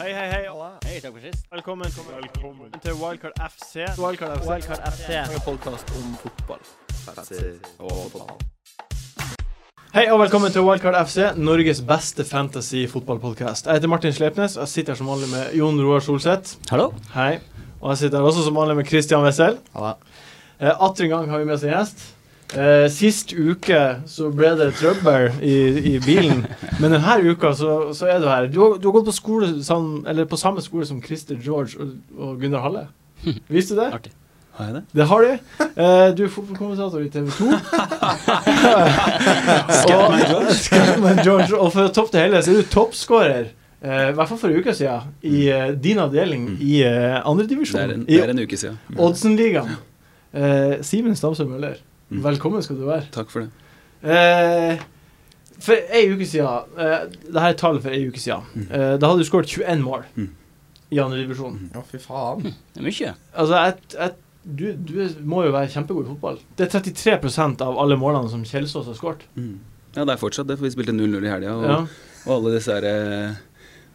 Hei, hei, hei. Hei, takk for sist. Velkommen, til Wildcard FC. Wildcard FC. Wildcard FC. En podkast om fotball. Hei og velkommen til Wildcard FC, Norges beste fantasy-fotballpodkast. Jeg heter Martin Slepnes, og jeg sitter her som vanlig med Jon Roar Solseth. Hallo. Hei. Og jeg sitter her også som vanlig med Christian Wessel. Hallo. Eh, Atter en gang har vi med oss en gjest. Eh, sist uke så ble det trøbbel i, i bilen, men denne uka så, så er du her. Du har, du har gått på skole eller på samme skole som Christer George og, og Gunnar Halle. Visste du det? Artig. Har jeg det? Det har du. Uh, du er fotballkommentator i TV 2. Scatman George. George. Og for å toppe det hele, så er du toppskårer. Uh, I hvert fall for en uke siden, i uh, din avdeling i uh, Det er, en, det er en uke siden. Oddsen-ligaen. Uh, Simen Stamsø Møller, Mm. velkommen skal du være. Takk for det. Eh, for ei uke siden eh, Dette er tall for ei uke siden. Mm. Eh, da hadde du skåret 21 mål Mm. i andredivisjon. Mm. Ja, fy faen. Det er mye. Altså, et, et, du, du må jo være kjempegod i fotball. Det er 33% av alle målene som Kjelsås har skåret. Mm. Ja, det er fortsatt det, for vi spilte 0-0 i helga. Og, Ja. og alle disse her eh,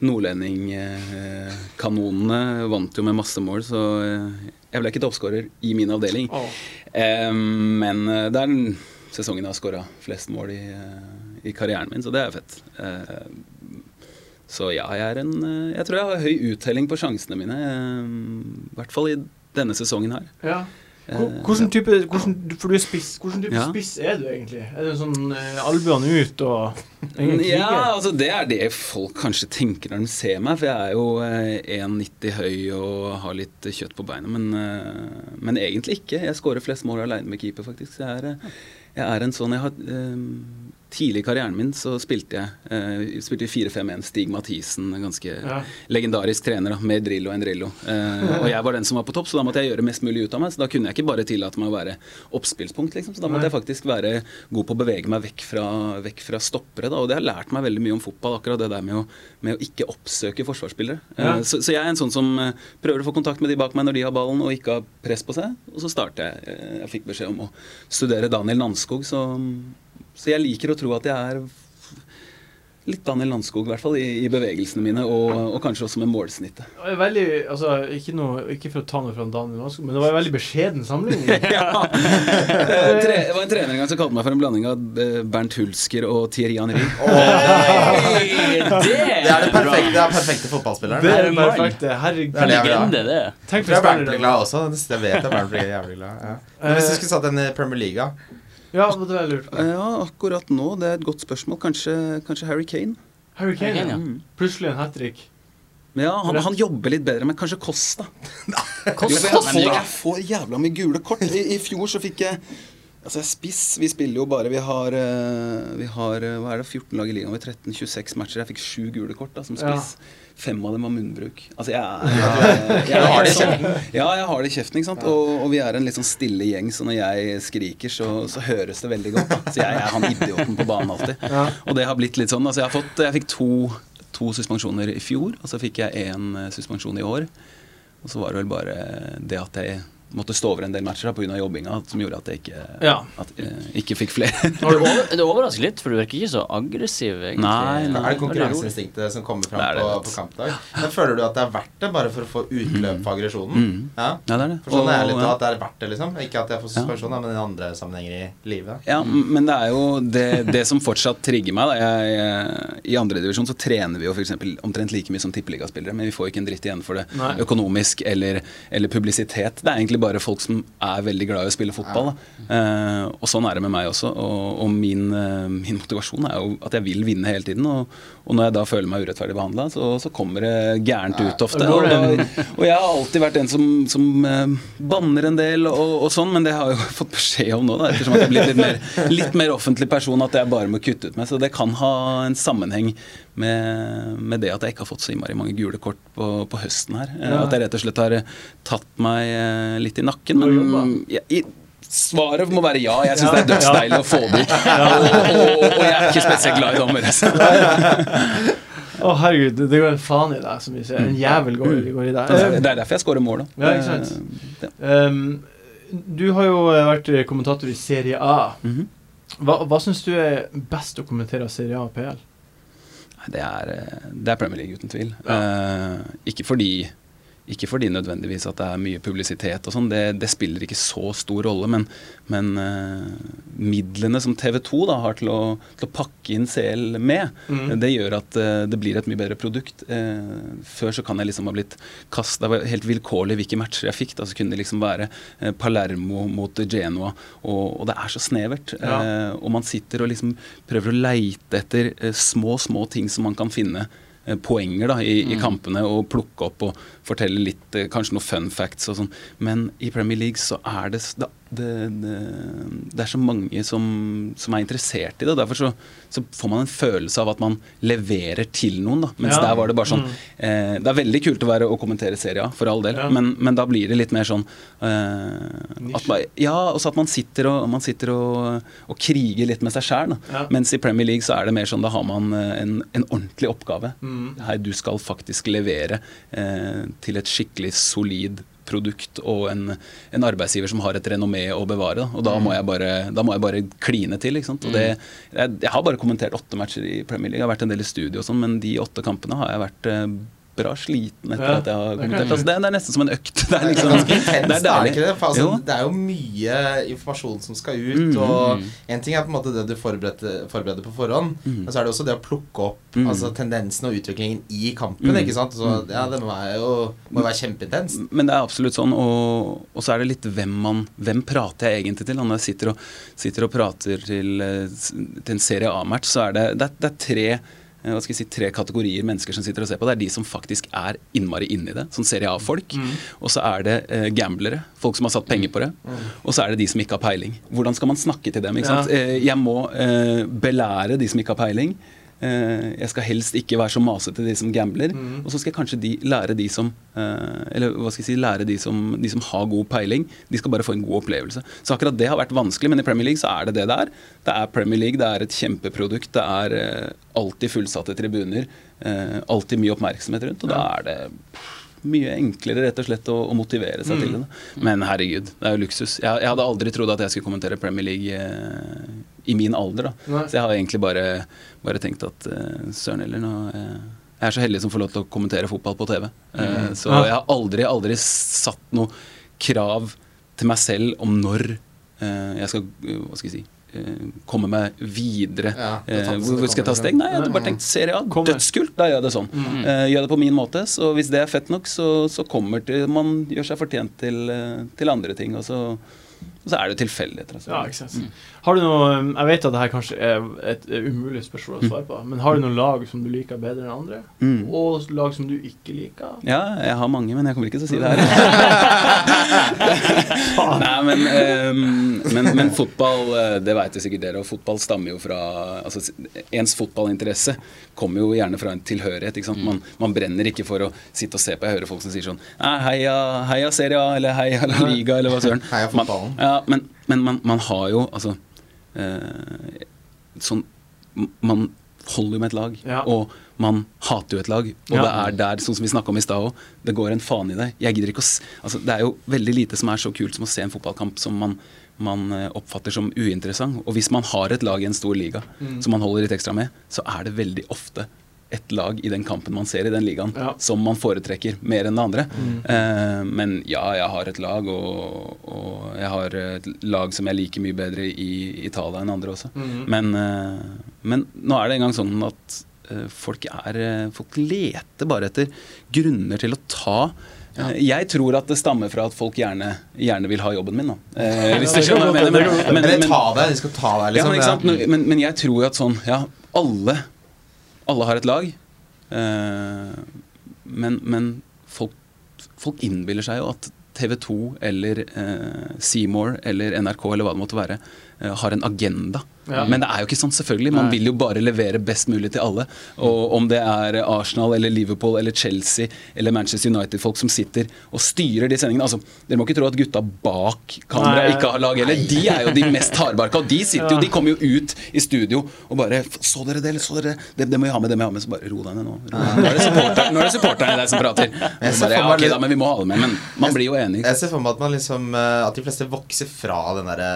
nordlendingkanonene vant jo med masse mål, så eh, jeg ble ikke toppskårer i min avdeling. oh. Eh, men eh, det er den sesongen jeg har skåra flest mål i, eh, i karrieren min, så det er fett. Eh, så ja, jeg er en Jeg tror jeg har høy uttelling på sjansene mine. I hvert fall i denne sesongen her. Ja. Eh, Hvordan type hvordan, For du er spiss. Hvordan type Ja. spiss er du egentlig? Er du sånn eh, albuene ut og? Ja, altså det er det folk kanskje tenker når de ser meg, for jeg er jo eh, 1,90 høy og har litt kjøtt på beina, men, eh, men egentlig ikke. Jeg skårer flest mål alene med keeper, faktisk. Så jeg er, eh, jeg er en sånn jeg har, eh, Tidlig i karrieren min så spilte jeg eh, spilte 4-5-1. Stig Mathisen, en ganske Ja. legendarisk trener, med Drillo enn Drillo. Eh, og jeg var den som var på topp, så da måtte jeg gjøre mest mulig ut av meg. Så da kunne jeg ikke bare tillate meg å være oppspillspunkt, liksom. Så da måtte jeg faktisk være god på å bevege meg vekk fra, vekk fra stoppere, da. Og det har lært meg veldig mye om fotball, akkurat det der med å, med å ikke oppsøke forsvarsspillere. Ja. Eh, så, så jeg er en sånn som prøver å få kontakt med de bak meg når de har ballen og ikke har press på seg. Og så starter jeg. Jeg fikk beskjed om å studere Daniel Nanskog, så, så jeg liker å tro at jeg er litt Daniel Landskog, i hvert fall, i, i bevegelsene mine, og, og kanskje også med målsnittet. Det var Veldig, altså, ikke, noe, ikke for å ta noe fra Daniel Landskog, men det var en veldig beskjeden sammenligning. ja. Eh, det var en trener en gang som kalte meg for en blanding av eh, Bernt Hulsker og Thierry Henry. Hey, det Det er den perfekte, det er perfekte fotballspilleren. Det er den perfekte. Herregud. Det er jeg legende, det. Tenk Jeg er Bernt blir glad også. Det vet jeg Bernt blir jævlig glad. Ja. Hvis du skulle satt en i Premier League? Ja, det er lurt på. Ja, akkurat nå, det er et godt spørsmål. Kanskje, kanskje Harry Kane? Harry Kane, Harry Kane, ja. ja. Mm. Plutselig en hat trick. Ja, han, han jobber litt bedre, men kanskje Kosta. Kosta, Jo, jeg, får, jeg får jævla mye gule kort. I, I fjor så fikk jeg Altså, spiss. Vi spiller jo bare Vi har, eh, vi har eh, hva er det, 14 lag i ligaen. Vi har 13-26 matcher. Jeg fikk sju gule kort da, som Ja. spiss. Fem av dem var munnbruk. Altså, jeg jeg, jeg, jeg, har det i kjeften. Ja, jeg har det i kjeften, ikke sant. Og, og vi er en litt sånn stille gjeng, så når jeg skriker, så, så høres det veldig godt. Da. Så jeg, jeg er han idioten på banen alltid. Ja. Og det har blitt litt sånn. Altså, jeg, har fått, jeg fikk to, to suspensjoner i fjor, og så fikk jeg én suspensjon i år. Og så var det vel bare det at jeg måtte stå over en del matcher pga. jobbinga som gjorde at jeg ikke, Ja. at uh, ikke fikk flere. Det overrasker litt, for du virker ikke så aggressiv, egentlig. Nei, nei. Er det konkurranseinstinktet som kommer fram Det det, på, på kampdag? Men føler du at det er verdt det, bare for å få utløp for aggresjonen? Mm. Ja? Ja, det er det. For sånn er jeg litt da, at det er verdt det, liksom. Ikke at jeg får suspensjon, men i andre sammenhenger i livet. Ja, men det er jo det, det som fortsatt trigger meg. Da. Jeg, jeg, I andredivisjon så trener vi jo f.eks. omtrent like mye som tippeligaspillere, men vi får ikke en dritt igjen for det Nei. økonomisk eller, eller publisitet. Det er egentlig bare folk som er veldig glad i å spille fotball. Eh, og sånn er det med meg også. Og, og min, eh, min motivasjon er jo at jeg vil vinne hele tiden. Og, og når jeg da føler meg urettferdig behandla, så, så kommer det gærent ut ofte. Og, da, og jeg har alltid vært en som, som eh, banner en del og, og sånn, men det har jeg jo fått beskjed om nå, da, ettersom at jeg er blitt litt mer, litt mer offentlig person, at jeg bare må kutte ut meg. Så det kan ha en sammenheng med, med det at jeg ikke har fått så innmari mange gule kort på, på høsten her. Eh, Ja. At jeg rett og slett har tatt meg eh, litt i nakken. Men ja, i, Svaret må være ja. Jeg syns det er Ja. dødsdeilig å få det ut. Og, og, og jeg er ikke spesielt glad i dommere. Å, Å, herregud, det, går en faen i deg, som vi ser. En jævel går, går i deg. Det er derfor jeg scorer mål, da. Ja, ikke sant. Um, du har jo eh, vært kommentator i Serie A. Mhm. Hva, hva syns du er best å kommentere av Serie A og PL? Det er, eh, det er Premier League, uten tvil. Eh, ikke fordi ikke fordi nødvendigvis at det er mye publisitet og sånn, det, det, spiller ikke så stor rolle. Men, men uh, midlene som TV 2 da har til å, til å pakke inn CL med, mm. det gjør at uh, det blir et mye bedre produkt. Uh, før så kan jeg liksom ha blitt kasta helt vilkårlig hvilke matcher jeg fikk. Da så kunne det liksom være Palermo mot Genoa, og, og, det er så snevert. Ja. og man sitter og liksom prøver å leite etter små, små ting som man kan finne poenger da, i, mm. i, kampene og plukke opp og fortelle litt, eh, kanskje noen fun facts og sånn. Men i Premier League så er det, det, det, det er så mange som, som, er interessert i det. Derfor så, så, får man en følelse av at man leverer til noen. Da. Mens ja. der var det bare sånn mm. eh, Det er veldig kult å være og kommentere serier, for all del, ja. men, men, da blir det litt mer sånn eh, at Ja, også at man sitter og, man sitter og, og kriger litt med seg sjæl. Ja. Mens i Premier League så er det mer sånn da har man eh, en, en ordentlig oppgave. Mm. Her du skal faktisk levere eh, til et skikkelig solid produkt og en, en, arbeidsgiver som har et renommé å bevare. Da. Og da må, jeg bare, da må jeg bare kline til. det, jeg, jeg, har bare kommentert åtte matcher i Premier League. Jeg har vært en del i studio og sånn, men de åtte kampene har jeg vært eh, bra sliten etter ja, at jeg har kommentert. Altså, det, det, er nesten som en økt. Det er, liksom, det er, det er ikke det? Altså, det er jo mye informasjon som skal ut. Mm, og En ting er på en måte det du forbereder, forbereder på forhånd, mm. men så er det også det å plukke opp mm. altså, tendensen og utviklingen i kampen. Mm. ikke sant? Så mm. ja, Det må, jo, må være kjempeintenst. Men det er absolutt sånn. Og, og, så er det litt hvem man Hvem prater jeg egentlig til? Når jeg sitter og, sitter og prater til, eh, til en Serie A-match, så er det, det, det er tre hva skal jeg si, tre kategorier mennesker som sitter og ser på. Det er de som faktisk er innmari inni det, som Serie A-folk. Mm. Og så er det eh, gamblere, folk som har satt penger på det. Mm. Og så er det de som ikke har peiling. Hvordan skal man snakke til dem? ikke sant? Ja. Eh, jeg må eh, belære de som ikke har peiling. Eh, jeg skal helst ikke være så masete de som gambler. Mm. Og så skal jeg kanskje de, lære de som eh, Eller hva skal jeg si, lære de som, de som, har god peiling. De skal bare få en god opplevelse. Så akkurat det har vært vanskelig, men i Premier League så er det det det er. Det er Premier League, det er et kjempeprodukt. Det er eh, alltid fullsatte tribuner. alltid mye oppmerksomhet rundt, og da er det mye enklere rett og slett å, å motivere seg mm. til det. Men herregud, det er jo luksus. Jeg, jeg, hadde aldri trodd at jeg skulle kommentere Premier League eh, i min alder. da. Nei. Så jeg har egentlig bare, bare tenkt at eh, søren heller nå eh, Jeg er så heldig som får lov til å kommentere fotball på TV. Uh, mm. Så jeg har aldri, aldri satt noe krav til meg selv om når jeg skal Hva skal jeg si komme meg videre. Ja, hvor skal jeg ta steg? Nei, jeg hadde bare tenkt serie A. Dødskult! Da gjør jeg det sånn. Mm. Uh, gjør det på min måte. Så hvis det er fett nok, så, så kommer til, man gjør seg fortjent til, til andre ting. Og så og så er det jo tilfeldigheter. Altså. Ja, ikke sant. Mm. Har du noe Jeg vet at det her kanskje er et umulig spørsmål å mm. svare på, men har du noen lag som du liker bedre enn andre? Mm. Og lag som du ikke liker? Ja, jeg har mange, men jeg kommer ikke til å si det her. Nei, men, um, men, men, fotball, eh, det vet jeg sikkert dere, og fotball stammer jo fra altså, Ens fotballinteresse kommer jo gjerne fra en tilhørighet. ikke sant? Mm. Man, man, brenner ikke for å sitte og se på. Jeg hører folk som sier sånn Heia, heia Serie A, eller heia La Liga, eller hva søren. Heia fotballen. Man, ja, men, men man, man, har jo altså eh, Sånn Man holder jo med et lag. Ja. Og man hater jo et lag. Og ja. det er der, sånn som vi snakka om i stad òg, det går en faen i det. Jeg gidder ikke å altså, Det er jo veldig lite som er så kult som å se en fotballkamp som man, man eh, oppfatter som uinteressant. Og hvis man har et lag i en stor liga mm. som man holder litt ekstra med, så er det veldig ofte et lag i den kampen man ser i den ligaen, ja. som man foretrekker mer enn det andre. Mm. Eh, men ja, jeg har et lag, og, og, jeg har et lag som jeg liker mye bedre i Italia enn andre også. Mm. Men, eh, men, nå er det engang sånn at eh, folk er Folk leter bare etter grunner til å ta ja. Jeg tror at det stammer fra at folk gjerne, gjerne vil ha jobben min. Eh, hvis du skjønner hva jeg mener. Men, men, men, ta deg, de skal ta deg, liksom. Ja, men, men, jeg tror at sånn Ja, alle alle har et lag. Eh, men, men folk, folk, innbiller seg jo at TV 2 eller eh, Seymour eller NRK eller hva det måtte være, eh, har en agenda ja. Men det er jo ikke sånn, selvfølgelig. Man Nei. vil jo bare levere best mulig til alle. Og om det er Arsenal eller Liverpool eller Chelsea eller Manchester United-folk som sitter og styrer de sendingene altså, Dere må ikke tro at gutta bak kamera ikke har lag heller. De er jo de mest hardbarka. Og de sitter jo, de kommer jo ut i studio og bare 'Så dere det, eller så dere det? Det må jeg ha med, det må jeg ha med.' Så bare ro deg ned nå. Nå er det supporteren, i er det der som prater. Bare, ja, okay, da, men vi må ha det med. Men man blir jo enig. Jeg ser for meg at man liksom eh, At de fleste vokser fra den derre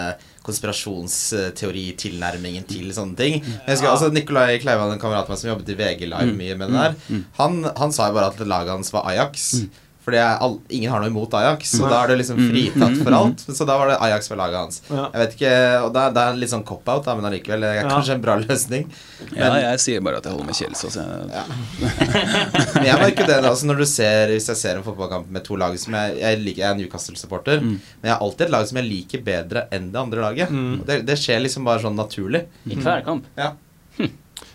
konspirasjonsteoritilnærmingen til sånne ting. Jeg husker, altså Nikolai Kleivan, en kamerat av meg som jobbet i VG Live mye med det der, han, han sa jo bare at laget hans var Ajax. Fordi jeg, all, ingen har noe imot Ajax, så da er det liksom fritatt for alt. Så da var det Ajax for laget hans. Ja. Jeg vet ikke, og Det er, det er litt sånn cop-out, men allikevel det er Ja. kanskje en bra løsning. Ja, jeg sier bare at jeg holder med Kjelsås. Så Ja. Men jeg merker det altså når du ser Hvis jeg ser en fotballkamp med to lag som jeg, jeg liker Jeg er Newcastle-supporter, men jeg har alltid et lag som jeg liker bedre enn det andre laget. Det, det skjer liksom bare sånn naturlig. I hver kamp. Ja.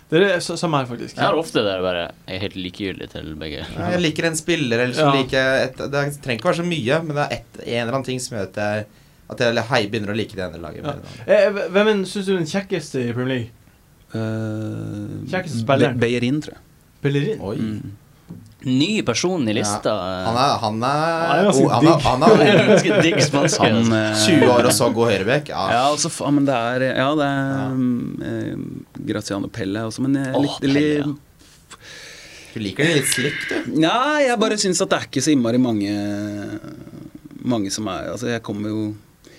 Det er det samme her, faktisk. Jeg har ofte det bare Jeg er helt likegyldig til begge. Ja, Jeg liker en spiller, eller så Ja. liker jeg et, Det trenger ikke være så mye, men det er et, en eller annen ting som gjør at jeg At jeg hei, begynner å like det ene laget. Ja. det. Eh, Hvem syns du er den kjekkeste i Premier League? uh, Kjekkeste spilleren. Beyerin, tror jeg. Bellerin? Oi. Mm. Ny person i lista. Han er Han er, Han er ganske han digg. han spansk. Han, altså. eh, 20 år og så god høyrebekk. Ja. Ja, altså, men det er Ja, det er ja. eh, Graziano Pelle også, men jeg Åh, likte Pelle, litt ja. Du liker det litt slick, du. Nei, jeg bare syns at det er ikke så innmari mange Mange som er Altså, jeg kommer jo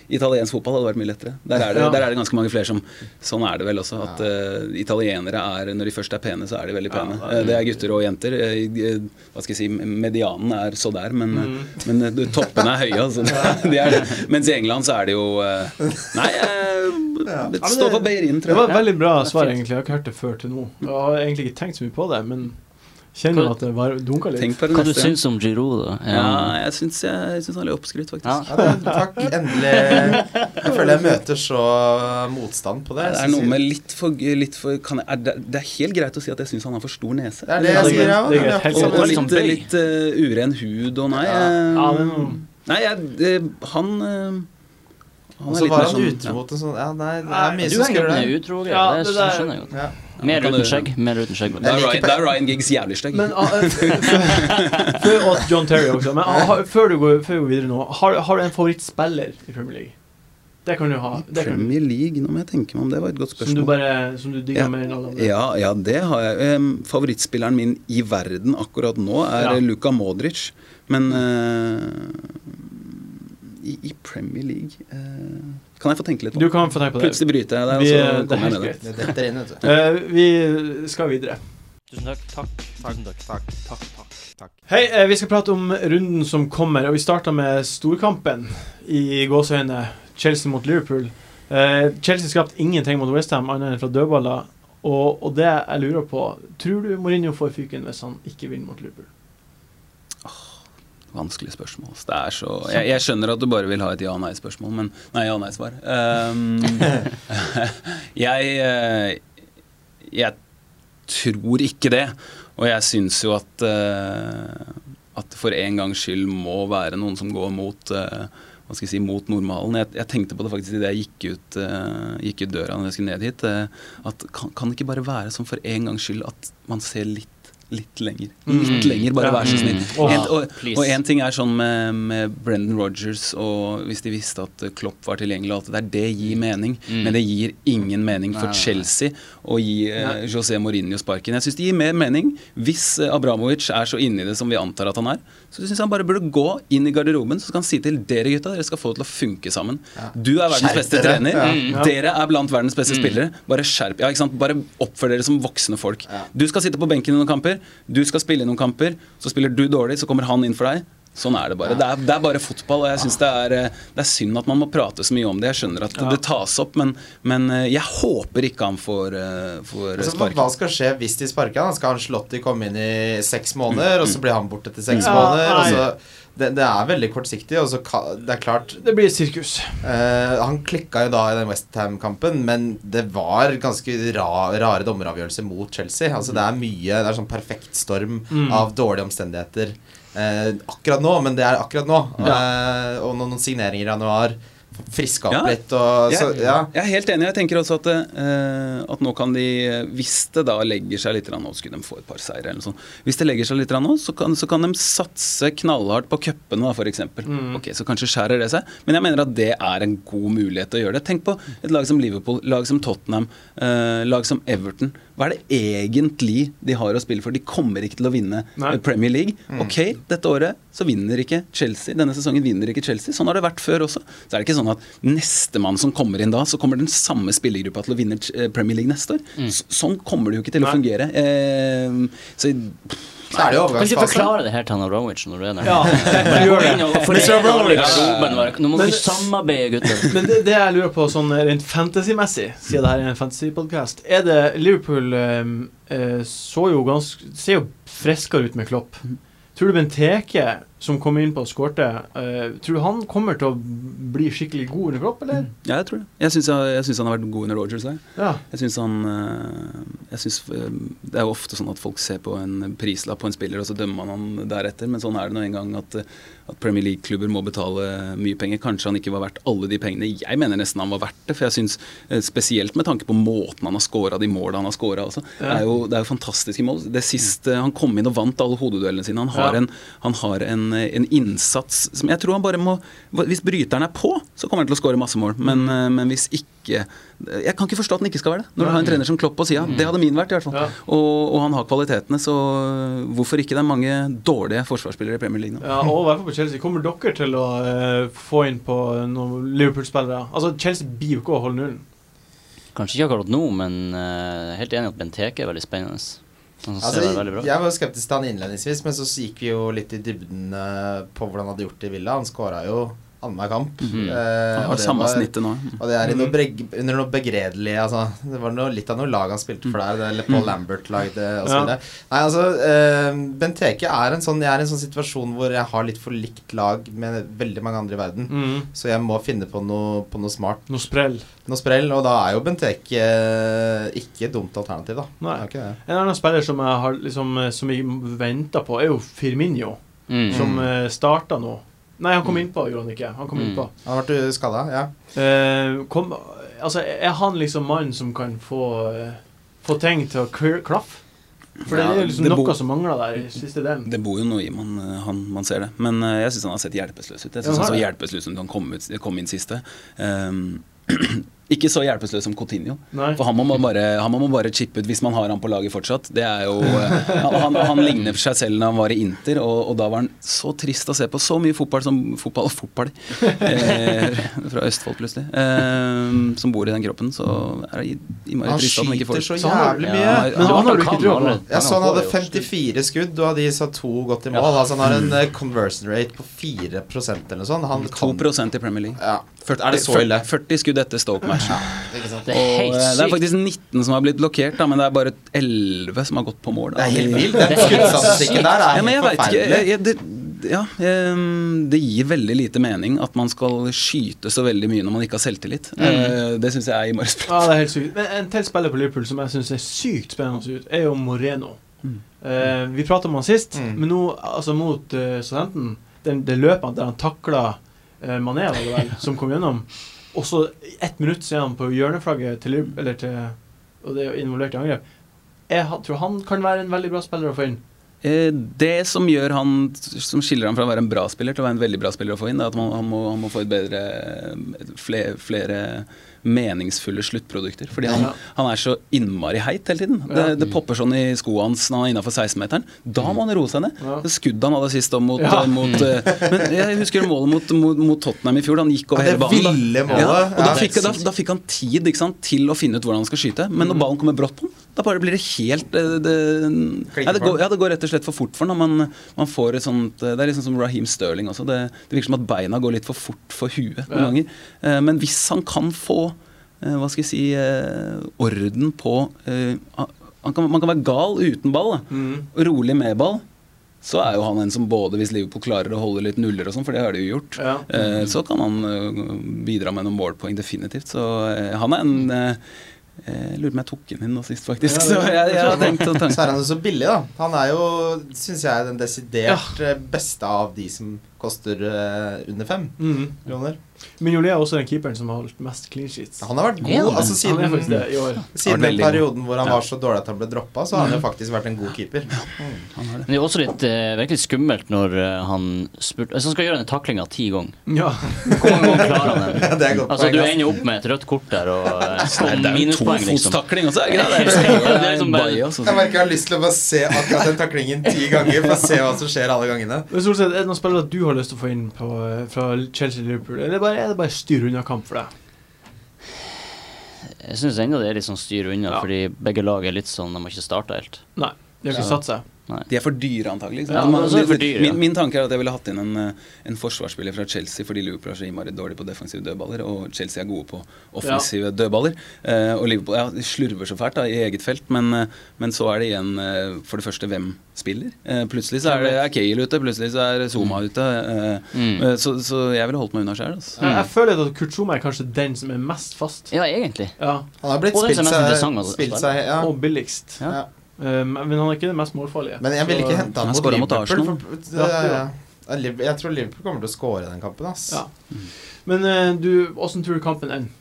Italiensk fotball hadde vært mye lettere. Der er, det, Ja. der er det ganske mange flere som Sånn er det vel også. At uh, italienere er Når de først er pene, så er de veldig pene. Ja, Eh, det er gutter og jenter. Eh, hva skal jeg si Medianen er så der, men, mm. men toppene er høye. Altså. de er det. Mens i England så er det jo Nei, Stå på står for Beirin, Det var et veldig bra er svar, egentlig. Jeg har ikke hørt det før til nå. Jeg har egentlig ikke tenkt så mye på det, men kjenner du at det var dunka litt. Tenk på det Hva du syns om Giroud, da? Ja, jeg syns, jeg, jeg syns han er litt oppskrytt, faktisk. Ja. Ja, det, takk. Endelig. Jeg føler jeg møter så motstand på det. Det er noe med litt for, litt for kan jeg, er det, det er helt greit å si at jeg syns han har for stor nese. Det er det jeg er sier, ja. Og, og Litt sånn litt, uh, uren hud og nei men Nei, jeg, eh, han eh, Han Og er så litt var mer han sånn utro til sånn Ja, nei, det er mye Du som henger der. utro Ja, det Det skjønner jeg godt. Ja. Mer uten skjegg. Mer uten skjegg. Det er, Ryan, er Ryan Giggs jævlig stygg. Men eh, før, Og John Terry også. Men uh, før, du går, før du går videre nå, har, har du en favorittspiller i Premier League? Det kan du ha. Det kan, Premier League, nå må jeg tenke meg om det var et godt som du bare Som du digger Ja. mer enn alle andre. Ja, ja, det har jeg. Um, favorittspilleren min i verden akkurat nå er Ja. eh, Luka Modric. Men uh, i, i Premier League eh, Kan jeg få tenke litt på Du kan få tenke på det. Plutselig bryter jeg deg, og så er kommer jeg med det. Det inn. Eh, vi skal videre. Tusen takk. Takk. Takk, takk, takk, takk, takk, takk. Hei, uh, vi skal prate om runden som kommer, og vi starter med storkampen i gåseøyne. Chelsea mot Liverpool. Uh, Chelsea skapte ingenting mot Westham annet enn fra dødballer. Og, og det jeg lurer på Tror du Mourinho får fyken hvis han ikke vinner mot Liverpool? Vanskelig spørsmål. Så jeg, jeg skjønner at du bare vil ha et ja-nei-spørsmål, men Nei, ja-nei-svar. Um, jeg eh, Jeg tror ikke det. Og jeg syns jo at eh, At for en gangs skyld må være noen som går mot eh, hva skal jeg si, mot normalen. Jeg, jeg tenkte på det faktisk idet jeg gikk ut, uh, gikk ut døra når jeg skulle ned hit. Uh, at kan, kan det ikke bare være sånn for en gangs skyld at man ser litt Litt lenger. Litt lenger, bare vær så snill. Mm. Og, én en ting er sånn med, med Brendan Rodgers og hvis de visste at Klopp var tilgjengelig og alt det der, det gir mening. Mm. Men det gir ingen mening for. Chelsea å gi eh, José Mourinho sparken. Jeg syns det gir mer mening hvis eh, Abramovic er så inni det som vi antar at han er. Så syns jeg han bare burde gå inn i garderoben så skal han si til dere gutta, dere skal få det til å funke sammen. Ja. Du er verdens Skjerp beste dere. trener. Ja. Ja. Dere er blant verdens beste Mm. spillere. Bare skjerp Ja, ikke sant. Bare oppfør dere som voksne folk. Ja. Du skal sitte på benken i noen kamper, du skal spille i noen kamper. Så spiller du dårlig, så kommer han inn for deg. Sånn er det bare. Det, er, det er bare fotball, og jeg synes det, er, eh, det er synd at man må prate så mye om det. Jeg skjønner at Ja. det tas opp, men, men eh, jeg håper ikke han får, eh, får Altså, sparken. hva skal skje hvis de sparker han? Skal han Anslotti komme inn i seks måneder, og så blir han borte etter seks Ja, måneder? Og så, det, det er veldig kortsiktig, og så det er klart Det blir sirkus. eh, Han klikka jo da i den Westham-kampen, men det var ganske ra, rare dommeravgjørelser mot Chelsea. Altså Det er mye Det er sånn perfekt storm Mm. av dårlige omstendigheter eh, akkurat nå, men det er akkurat nå. Eh, og noen, noen signeringer i januar. Friska opp Ja. litt og så, Jeg, ja. jeg er helt enig. Jeg tenker også at, eh, at nå kan de Hvis det da legger seg litt Nå skulle de få et par seire eller noe sånt. Hvis det legger seg litt nå, så kan, så kan de satse knallhardt på cupene, f.eks. Mm. Ok, så kanskje skjærer det seg. Men jeg mener at det er en god mulighet til å gjøre det. Tenk på et lag som Liverpool, lag som Tottenham, eh, lag som Everton. Hva er det egentlig de har å spille for? De kommer ikke til å vinne Nei. eh, Premier League. Ok, dette året så vinner ikke Chelsea. Denne sesongen vinner ikke Chelsea. Sånn har det vært før også. Så er det ikke sånn at nestemann som kommer inn da, så kommer den samme spillergruppa til å vinne eh, Premier League neste år. Mm. sånn kommer det jo ikke til å fungere. Eh, så Så er det jo Kan ikke du forklare det her til han Abramovic når du er der? Ja, Bare gjør det. Mr. Abramovic. Nå må vi samarbeide, gutter. Men det, det jeg lurer på sånn rent fantasy-messig, siden det her er en fantasy-podkast, er det Liverpool eh, eh, så jo ganske ser jo friskere ut med Klopp. Tror du Benteke, som kom inn på og skårte, Uh, tror du han kommer til å bli skikkelig god under Klopp, eller? ja, jeg tror det. Jeg syns syns han har vært god under Rogers. Jeg. Ja. Jeg synes han øh, jeg synes, øh, Det er jo ofte sånn at folk ser på en prislapp på en spiller, og så dømmer man han deretter. Men sånn er det nå engang at, at Premier League-klubber må betale mye penger. Kanskje han ikke var verdt alle de pengene. Jeg mener nesten han var verdt det. For jeg synes, øh, spesielt med tanke på måten han har scora de måla han har scora Ja. Det, er jo, det er jo fantastiske mål. Det siste, Han kom inn og vant alle hodeduellene sine. Han har, Ja. en, han har en, en innsats som jeg tror han bare må Hvis bryteren er på, så kommer han til å skåre masse mål. Men, Mm. øh, men hvis ikke Jeg kan ikke forstå at han ikke skal være det. Når du har en trener som Klopp på sida. Det hadde min vært, i hvert fall. Ja. Og, og han har kvalitetene, så hvorfor ikke? Det er mange dårlige forsvarsspillere i Premier League nå. Ja, og i hvert fall på Chelsea. Kommer dere til å eh, få inn på noen Liverpool-spillere? Altså, Chelsea blir jo ikke å holde nullen. Kanskje ikke akkurat nå, men uh, helt enig at Benteke er veldig spennende. Ser Altså, jeg var skeptisk til han innledningsvis, men så gikk vi jo litt i dybden eh, på hvordan han hadde gjort det i Villa. Han skåra jo annenhver kamp. Mm. Eh, Han og har det samme var- snittet nå. Og det er i noe breg, under noe begredelig altså, Det var noe, litt av noe lag han spilte for der. Det er Paul Lambert lagde og så Ja. Nei, altså eh, Benteke er en sånn Jeg er i en sånn situasjon hvor jeg har litt for likt lag med veldig mange andre i verden. Mm. Så jeg må finne på noe, på noe smart. Noe sprell. Noe sprell. Og da er jo Benteke eh, ikke et dumt alternativ, da. Nei. Det er ikke det. En annen spiller som jeg har liksom eh, Som jeg venter på, er jo Firminio, Mm. som uh, starta nå. Nei, han kom innpå, gjorde han ikke. Han kom Mm. innpå. Han ble vært skada, ja. Uh, kom, altså, er han liksom mannen som kan få, uh, få ting til å klaffe? For det er liksom det noe bo- som mangler der i siste delen. Det bor jo noe i man, eh, han, man ser det. Men uh, jeg syns han har sett hjelpeløs ut. Jeg Ja, synes han han så hjelpeløs ut som han kom, ut, kom inn siste. Um, ikke så hjelpeløs som Coutinho. Nei. For han må man bare, han må man bare chippe ut hvis man har han på laget fortsatt. Det er jo eh, Han, han ligner seg selv når han var i Inter, og, og da var han så trist å se på. Så mye fotball som fotball og fotball eh, fra Østfold, plutselig. Eh, som bor i den kroppen. Så er det innmari Han trist at han ikke får skyter så Så han har- jævlig mye. Ja, Men han har du ikke trua på. Jeg så han hadde 54 skudd, og av de sa to godt i mål. Ja. Altså Han har en eh, conversion rate på 4% eller noe sånt. Han 2 kan i Premier League. ja. 40, Er det så ille? 40 skudd etter Stoke-match. Ikke sant? Det er helt Og, eh, det er faktisk 19 som har blitt blokkert, da, men det er bare 11 som har gått på mål. Da. Det er helt vilt. Den Det skuddstatistikken der er Ja, men jeg helt ikke forferdelig. det, ja, det gir veldig lite mening at man skal skyte så veldig mye når man ikke har selvtillit. Mm. det syns jeg er i sprøtt. Ja, det er helt sykt. Men en til spiller på Liverpool som jeg syns er sykt spennende ut, er jo Moreno. Mm. Uh, vi prata om han sist, Mm. men nå, altså mot uh, studenten det, Det løpet der han takla uh, Mané, var det vel, som kom gjennom, og så ett minutt han på hjørneflagget til eller til Og det er involvert i angrep. Jeg tror han kan være en veldig bra spiller å få inn. Eh, det som gjør han Som skiller han fra å være en bra spiller til å være en veldig bra spiller å få inn, er at han, må, han må få et bedre flere, flere meningsfulle sluttprodukter. Fordi han, han er så innmari heit hele tiden. Det, det popper sånn i skoene hans når han er innafor 16-meteren. Da må han roe seg ned. Det skuddet han hadde sist om mot, Ja. eh, mot eh, Men jeg husker målet mot, mot, mot Tottenham i fjor. Han gikk over hele det banen. da. ville målet. Ja, og da fikk, da, da fikk han tid ikke sant, til å finne ut hvordan han skal skyte. Men når Mm. ballen kommer brått på han, da bare blir det helt det, det, ja, det, går, ja, det går rett og slett for fort for ham. Man, man får et sånt eh, Det er liksom som Raheem Sterling også. Det, det virker som at beina går litt for fort for huet noen Ja. ganger. Eh, Men hvis han kan få eh, hva skal jeg si eh, orden på eh, han kan, Man kan være gal uten ball. Mm. og rolig med ball. Så er jo han en som både, hvis Liverpool klarer å holde litt nuller og sånn, for det har de jo gjort, Ja. mm. så kan han eh, bidra med noen målpoeng, definitivt. Så eh, han er en eh, Jeg lurer på om jeg tok den inn nå sist, faktisk. Ja, Så det- jeg, jeg har tenkt å Så er han jo så billig, da. Han er jo, syns jeg, den desidert ja. beste av de som koster eh, under fem Mm. kroner. Mignolet er også den keeperen som har holdt mest clean sheets. Han har vært god. Ja, altså Siden, faktisk det i år. siden den perioden hvor han var så dårlig at han ble droppa, så har han jo faktisk vært en god keeper. Men det er også litt eh, virkelig skummelt når eh, han spurte altså, han skal gjøre den taklinga ti ganger, Ja. hvor mange ganger klarer han den? Ja, det er godt Altså, du ender jo opp med et rødt kort der og, eh, er jo minuspoeng, liksom. tofotstakling også, er det ikke. Jeg merker jeg har lyst til å bare se akkurat den taklingen ti ganger for å se hva som skjer alle gangene. Men stort sett, Er det noen spillere du har lyst til å få inn på, eh, fra Chelsea-Liverpool, eller bare, er det bare styr unna-kamp for deg? Jeg syns ennå det er litt sånn styr unna, Ja. fordi begge lag er litt sånn De har ikke starta helt. Nei, de har ikke satt seg. De er for dyre, antagelig. Ja, sant? men så de for dyre, ja. min, min tanke er at jeg ville hatt inn en, eh, en forsvarsspiller fra Chelsea fordi Liverpool er så innmari dårlig på defensive dødballer, og Chelsea er gode på offensive dødballer. Eh, og Liverpool ja, de slurver så fælt da, i eget felt, men, eh, men så er det igjen eh, for det første hvem spiller. Eh, plutselig så er det er Cale ute, plutselig så er Zuma ute. eh, Mm. så, så jeg ville holdt meg unna sjøl. Altså. Jeg, jeg føler at Kurt Zuma er kanskje den som er mest fast. Ja, egentlig. Ja, Han har blitt spilt seg, spilt seg ja. Og billigst. Ja. Ja. Um, men han er ikke den mest målfarlige. Men jeg vil ikke hente han Han mot Liverpool. For, Ja, ja, ja. Jeg tror Liverpool kommer til å score den kampen. Ass. Ja. Men eh, du, åssen tror du kampen ender?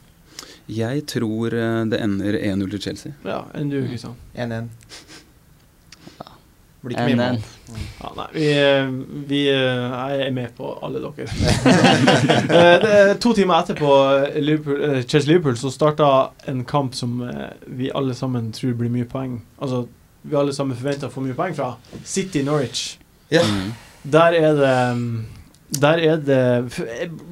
Jeg tror eh, det ender 1-0 til Chelsea. Ja, enn du, Kristian? 1-1. Blir ikke mye mål. Ja, nei, vi, eh, vi Jeg er med på alle dere. Det to timer etterpå Liverpool, eh, Chelsea-Liverpool så starta en kamp som vi alle sammen tror blir mye poeng. Altså, vi alle sammen forventer å få mye poeng fra. City Norwich. Ja. Mm. Der er det Der er det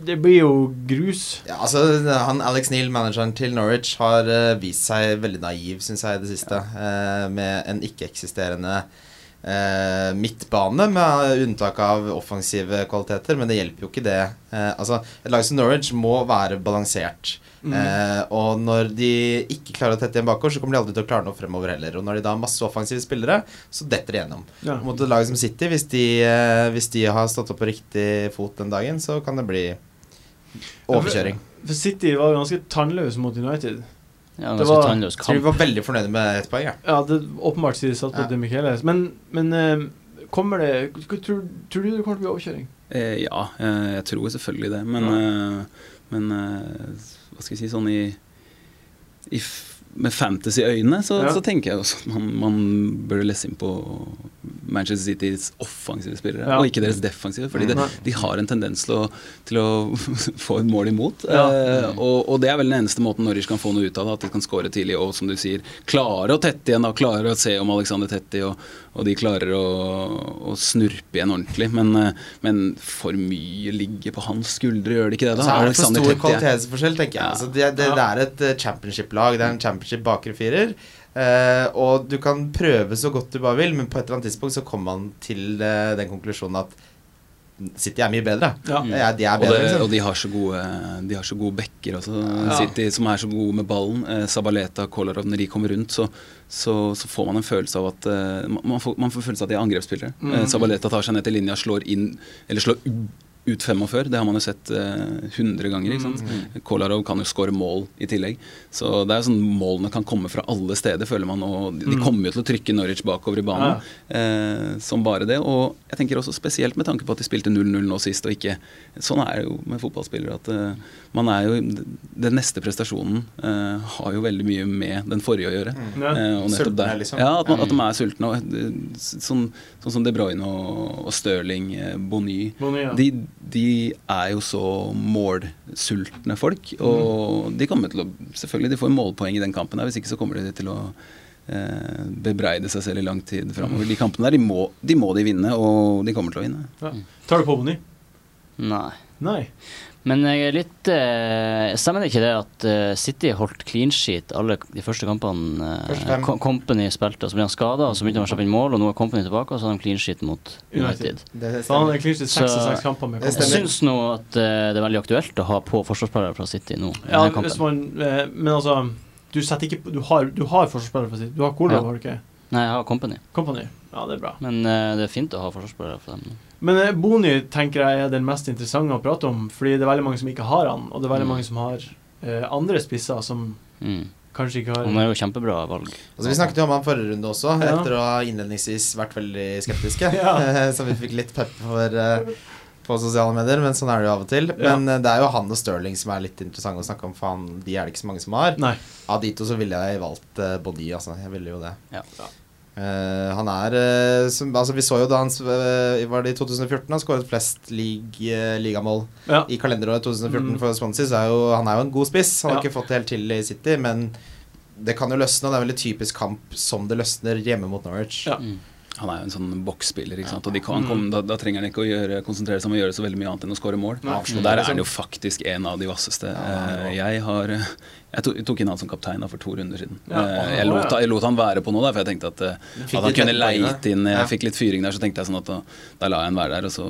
Det blir jo grus. Ja, altså han Alex Neal, manageren til Norwich, har uh, vist seg veldig naiv, syns jeg, i det siste. Uh, med en ikke-eksisterende uh, midtbane, med unntak av offensive kvaliteter. Men det hjelper jo ikke det. Altså, Et lag som Norwich må være balansert. Mm. Eh, og når de ikke klarer å tette igjen bakover, så kommer de aldri til å klare noe fremover heller. Og når de da har masse offensive spillere, så detter de gjennom. Ja. Mot et lag som City, hvis de, eh, hvis de har stått opp på riktig fot den dagen, så kan det bli overkjøring. For City var ganske tannløse mot United. Ja, Det var- tannløs Så vi var veldig fornøyde med ett poeng. Ja. Ja, det åpenbart siden de satt på Ja. Micheles. Men, men eh, kommer det tror, tror du det kommer til å bli overkjøring? Eh, ja, eh, jeg tror selvfølgelig det. Men, eh, men eh, hva skal jeg si sånn i, i Med fantasy-øyne så, Ja. så tenker jeg også at man, man bør lese inn på Manchester Citys offensive spillere, Ja. og ikke deres defensive. Fordi det, de har en tendens til å, til å få et mål imot. Ja. Eh, og, og det er vel den eneste måten Norwich kan få noe ut av det, at de kan skåre tidlig og som du sier, klare å tette igjen. da, Klare å se om Alexander Tetti og, og de klarer å, å snurpe igjen ordentlig. Men, eh, men for mye ligger på hans skuldre, gjør det ikke det? da? Så er det for stor kvalitetsforskjell, tenker jeg. Ja. Altså, det, det, det er et eh, championship-lag. Det er en championship bakre firer. Eh, og du kan prøve så godt du bare vil, men på et eller annet tidspunkt så kommer man til eh, den konklusjonen at City er mye bedre. Ja. Ja, de er Og, det, liksom. og de har så gode De har så gode backer også, Ja. City, som er så gode med ballen. Eh, Sabaleta, Kolarov, når de kommer rundt, så, så, så får man en følelse av at eh, man, man, får, man får følelse av at de er angrepsspillere. Mm. Eh, Sabaleta tar seg ned til linja, slår inn Eller slår ut 45. Det har man jo sett eh, 100 ganger. ikke sant? Mm. Kolarov kan jo skåre mål i tillegg. Så det er jo sånn målene kan komme fra alle steder, føler man. Og de, de Mm. kommer jo til å trykke Norwich bakover i banen. Eh, som bare det. Og jeg tenker også spesielt med tanke på at de spilte 0-0 nå sist, og ikke Sånn er det jo med fotballspillere at eh, man er jo Den neste prestasjonen eh, har jo veldig mye med den forrige å gjøre. Mm. Ja. Eh, og Sultne, der. liksom. Ja, at, man, at de Mm. er sultne. Og, eh, sånn, sånn som De Bruyne og, og Stirling, Bonny Bonny, ja. de, de er jo så målsultne folk, og de kommer til å Selvfølgelig, de får målpoeng i den kampen, her, hvis ikke så kommer de til å eh, bebreide seg selv i lang tid framover. De kampene der, de må, de må de vinne, og de kommer til å vinne. Ja. Tar du på Bonny? Nei. Nei. Men jeg er litt eh, Stemmer det ikke det at eh, City holdt clean sheet alle de første kampene? Første Kom- Company spilte, og så ble han skada, og så begynte han å slippe inn mål, og nå er Company tilbake, og så har de clean sheet mot United. United. Det Så han stemmer. er clinch i Så- seks seks kamper med Det. Jeg stemmer. syns nå at eh, det er veldig aktuelt å ha på forsvarsspillere fra City nå. i Ja, denne hvis man, eh, men altså Du setter ikke på Du har, du har forsvarsspillere for sitt. Du har Kolov, Ja. har du ikke? Nei, jeg har Company, Company. Ja, det er bra. men eh, det er fint å ha forsvarsspillere for dem. Men eh, Boni tenker jeg er den mest interessante å prate om, fordi det er veldig mange som ikke har han, og det er veldig Mm. mange som har eh, andre spisser som Mm. kanskje ikke har Han er jo kjempebra valg. Altså, vi snakket jo om han forrige runde også, Ja. etter å ha innledningsvis vært veldig skeptiske. Ja. Så vi fikk litt pep for, eh, på sosiale medier, men sånn er det jo av og til. Ja. Men eh, det er jo han og Sterling som er litt interessante å snakke om, for han, de er det ikke så mange som har. Nei. Av de to så ville jeg valgt uh, Bonny, altså. Jeg ville jo det. Ja. Uh, han er uh, som, Altså, vi så jo da han eh, Var det i 2014 han skåret flest lig, eh, ligamål Ja. i kalenderåret 2014 Mm. for Swansea, så er jo han er jo en god spiss. Han har ikke fått det helt til i City, men det kan jo løsne, og det er veldig typisk kamp som det løsner hjemme mot Norwich. Ja. Mm. Han er jo en sånn boksspiller, ikke sant? og de kan, kom, da, da trenger han ikke å gjøre, konsentrere seg om å gjøre så veldig mye annet enn å skåre mål. Nei. Og der er han jo faktisk en av de vasseste. Eh, Jeg har eh, jeg tok, inn han som kaptein for to runder siden. Ja. Eh, Jeg, lot, jeg lot han være på noe, for jeg tenkte at, at han kunne leite inn Jeg fikk litt fyring der, så tenkte jeg sånn at da, da lar jeg han være der. Og så,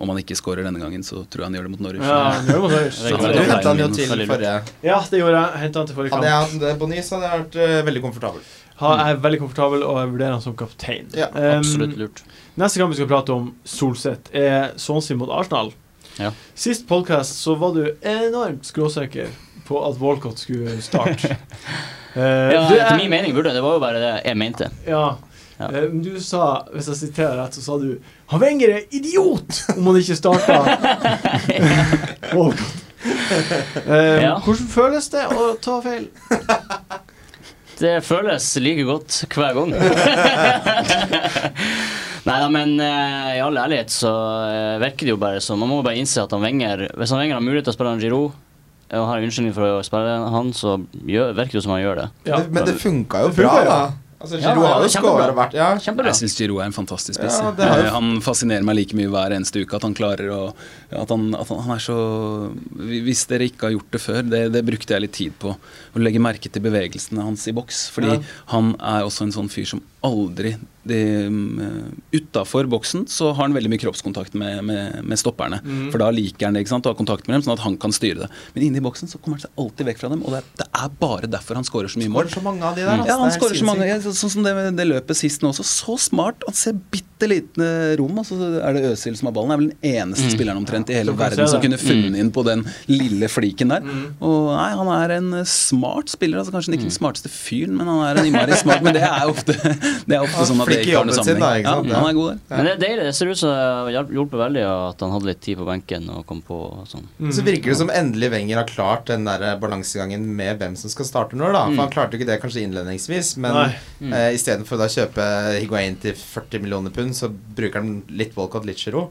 om han ikke skårer denne gangen, så tror jeg han gjør det mot Norwich. Ja, han gjør det mot Norwich. Er Du henta han jo til forrige. Ja, det gjorde jeg. Henta han til forrige Hadde kamp. jeg hatt Bonny, så hadde jeg vært veldig komfortabel. Ha, jeg er veldig komfortabel, og jeg vurderer han som kaptein. Ja, Um, Absolutt lurt. Neste gang vi skal prate om Solseth, er Swansea mot Arsenal. Ja. Sist podkast så var du enormt skråsikker på at Walcott skulle starte. uh, Ja, du er- etter min mening burde det. Det var jo bare det jeg mente. Ja. Ja. Eh, men du sa, hvis jeg siterer rett, så sa du Han Wenger er idiot om han ikke starta Walcott. Eh, Ja. Hvordan føles det å ta feil? Det føles like godt hver gang. Nei da, men uh, i all ærlighet så uh, virker det jo bare som Man må bare innse at han Wenger Hvis han Wenger har mulighet til å spille en Giroud og har unnskyldning for å spille han, så gjør, virker det jo som han gjør det. Ja. Men det funka jo Det bra, da. Ja. Giro Ja, har jo skåra hvert Ja. Kjempebra. Jeg syns Giro er en fantastisk spiss. Ja, jo- Han fascinerer meg like mye hver eneste uke. At han klarer å At han, at han, han er så Hvis dere ikke har gjort det før, det, det brukte jeg litt tid på. Å legge merke til bevegelsene hans i boks. Fordi Ja. han er også en sånn fyr som aldri Utafor boksen så har han veldig mye kroppskontakt med, med, med stopperne. Mm. For da liker han det, ikke sant, å ha kontakt med dem, sånn at han kan styre det. Men inni boksen så kommer han seg alltid vekk fra dem, og det er, det er bare derfor han skårer så mye mål. Så mange av de der. altså. Ja, han Det er skårer så mange. så- sånn som det, det løpet sist nå også. Så smart. Han ser bitte lite rom, og så er det Øzil som har ballen. Han er vel den eneste Mm. spilleren omtrent i hele ja, verden som kunne funnet Mm. inn på den lille fliken der. Mm. Og nei, han er en eh, smart spiller. Altså Kanskje ikke den smarteste fyren, men han er en innmari smart. Men det er ofte, det er ofte sånn at det ikke har noe sammenheng. da. Ja, han er god der. Men det er deilig. Det ser ut som det har hjulpet- veldig at han hadde litt tid på benken og kom på og sånn. Mm. Så virker det som endelig Wenger har klart den der balansegangen med hvem som skal starte når. da For Han klarte jo ikke det kanskje innledningsvis, men Nei. Mm. eh, istedenfor å kjøpe Higuain til 40 millioner pund, så bruker han litt Walcott, litt Giroud.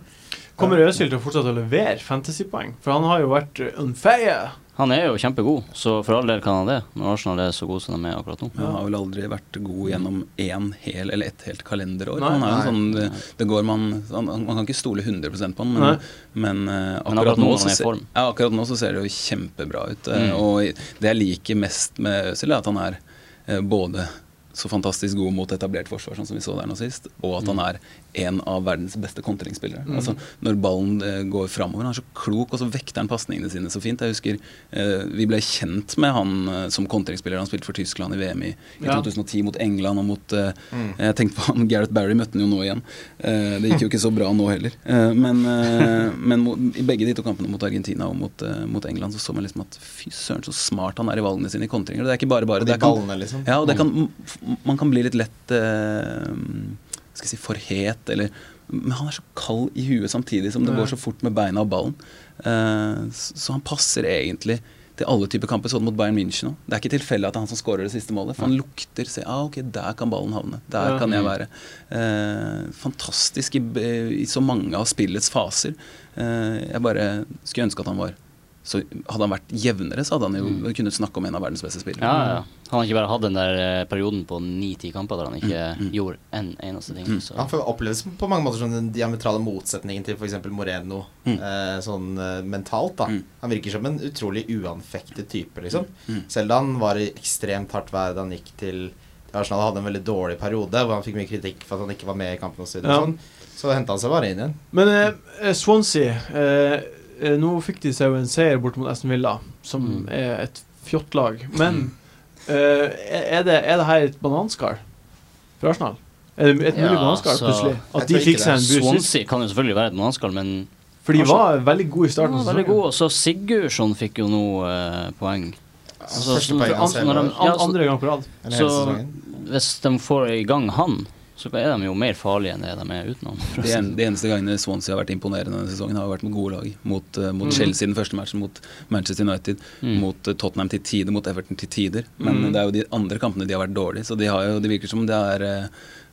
Kommer Øzil til å fortsette å levere fantasypoeng? For han har jo vært unfair on fire. Han er jo kjempegod, så for all del kan han det. Når Arsenal er så god som de er akkurat nå. Men han har vel aldri vært god gjennom én hel eller ett helt kalenderår. Nei. han er jo Nei. sånn, det, det går man, han, man kan ikke stole 100% på han, men, men, uh, akkurat, Men akkurat, nå nå så han ser, ja, akkurat nå så ser det jo kjempebra ut. eh, Mm. Og det jeg liker mest med Øzil, er at han er uh, både så fantastisk god mot etablert forsvar, sånn som vi så der nå sist, og at han er en av verdens beste kontringsspillere. Mm. Altså, når ballen eh, går framover. Han er så klok, og så vekter han pasningene sine så fint. Jeg husker eh, vi ble kjent med han eh, som kontringsspiller. Han spilte for Tyskland i VM i, i Ja. 2010 mot England og mot eh, Mm. Jeg tenkte på han Gareth Barry møtte han jo nå igjen. Eh, det gikk jo ikke så bra nå heller. Eh, men men mot, i begge de to kampene mot Argentina og mot, mot England så så man liksom at fy søren, så smart han er i valgene sine i kontringer. Det er ikke bare bare. Og de Det kan, ballene, liksom. ja, og det kan, man kan bli litt lett skal si, for het, eller Men han er så kald i huet samtidig som det går så fort med beina og ballen. Eh, så, så han passer egentlig til alle typer kamper, sånn mot Bayern München òg. Det er ikke tilfeldig at det er han som skårer det siste målet. For han lukter ser, ah, ok, der kan ballen havne. Der Ja. kan jeg være. Eh, fantastisk i, i så mange av spillets faser. Eh, jeg bare skulle ønske at han var så Hadde han vært jevnere, så hadde han jo kunnet snakke om en av verdens beste spillere. Ja, ja. Han har ikke bare hatt den der eh, perioden på ni-ti kamper der han ikke Mm, mm. gjorde en eneste ting. Så. Han oppleves på mange måter som den diametrale motsetningen til f.eks. Moreno. Mm. Eh, sånn eh, mentalt, da. Mm. Han virker som en utrolig uanfektet type, liksom. Mm. Selv da han var i ekstremt hardt vær da han gikk til Arsenal hadde en veldig dårlig periode, hvor han fikk mye kritikk for at han ikke var med i kampen og så Ja. sånn, så henta han seg bare inn igjen. Men eh, Swansea eh, eh, Nå fikk de seg jo en seier bort mot Aston Villa, som Mm. er et fjottlag. Men eh, er, det, er det her et bananskall for Arsenal? Er det et mulig Ja, bananskall plutselig? At de fikk seg en buss? Swansea kan jo selvfølgelig være et bananskall, men For de Kanskje. var veldig gode i starten ja, veldig gode. Og så Sigurdsson fikk jo nå eh, poeng. Altså, Første poeng hans an. Ja, an, andre gang på rad. Så- Hvis de får i gang han, så er de jo mer farlige enn det de er utenom. Det, De, en, det. eneste gangene Swansea har vært imponerende denne sesongen, har vært med gode lag. Mot, uh, mot mm. Chelsea den første matchen, mot Manchester United, Mm. mot eh, Tottenham til tider, mot Everton til tider. Men mm. det er jo de andre kampene de har vært dårlige, så de har jo, det virker som det er eh,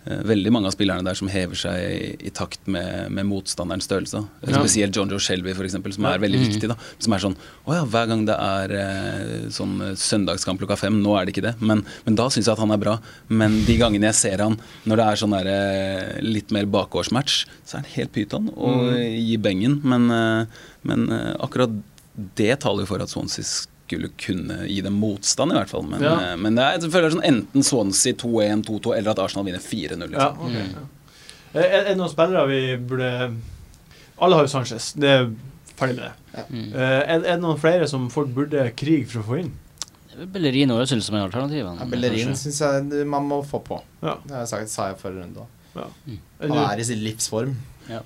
veldig mange av spillerne der som hever seg i, i takt med, med motstanderens størrelse. Ja. Spesielt John Joe Shelby, for eksempel, som Ja. er veldig mm. viktig. da. Som er sånn Å ja, hver gang det er eh, sånn eh, søndagskamp klokka fem, nå er det ikke det, men, men da syns jeg at han er bra. Men de gangene jeg ser han når det er sånn der, eh, litt mer bakgårdsmatch, så er han helt pyton og Mm. eh, gir bengen. Men, eh, men eh, akkurat det taler jo for at Swansea skulle kunne gi dem motstand, i hvert fall. Men, Ja. eh, men det er, jeg føler sånn enten Swansea 2-1, 2-2, eller at Arsenal vinner 4-0. Ja, Liksom. ok, Mm. ja. Er, er det noen spillere vi burde Alle har jo Sanchez. Det er ferdig med det. Mm. Eh, er, er det noen flere som folk burde krige for å få inn? Er Bellerin og synes som er alternativet. Ja, Bellerin syns jeg man må få på. Ja. Det har jeg sagt, sa jeg forrige runde òg. Ja. Mm. Er Han er i sin livsform. Ja,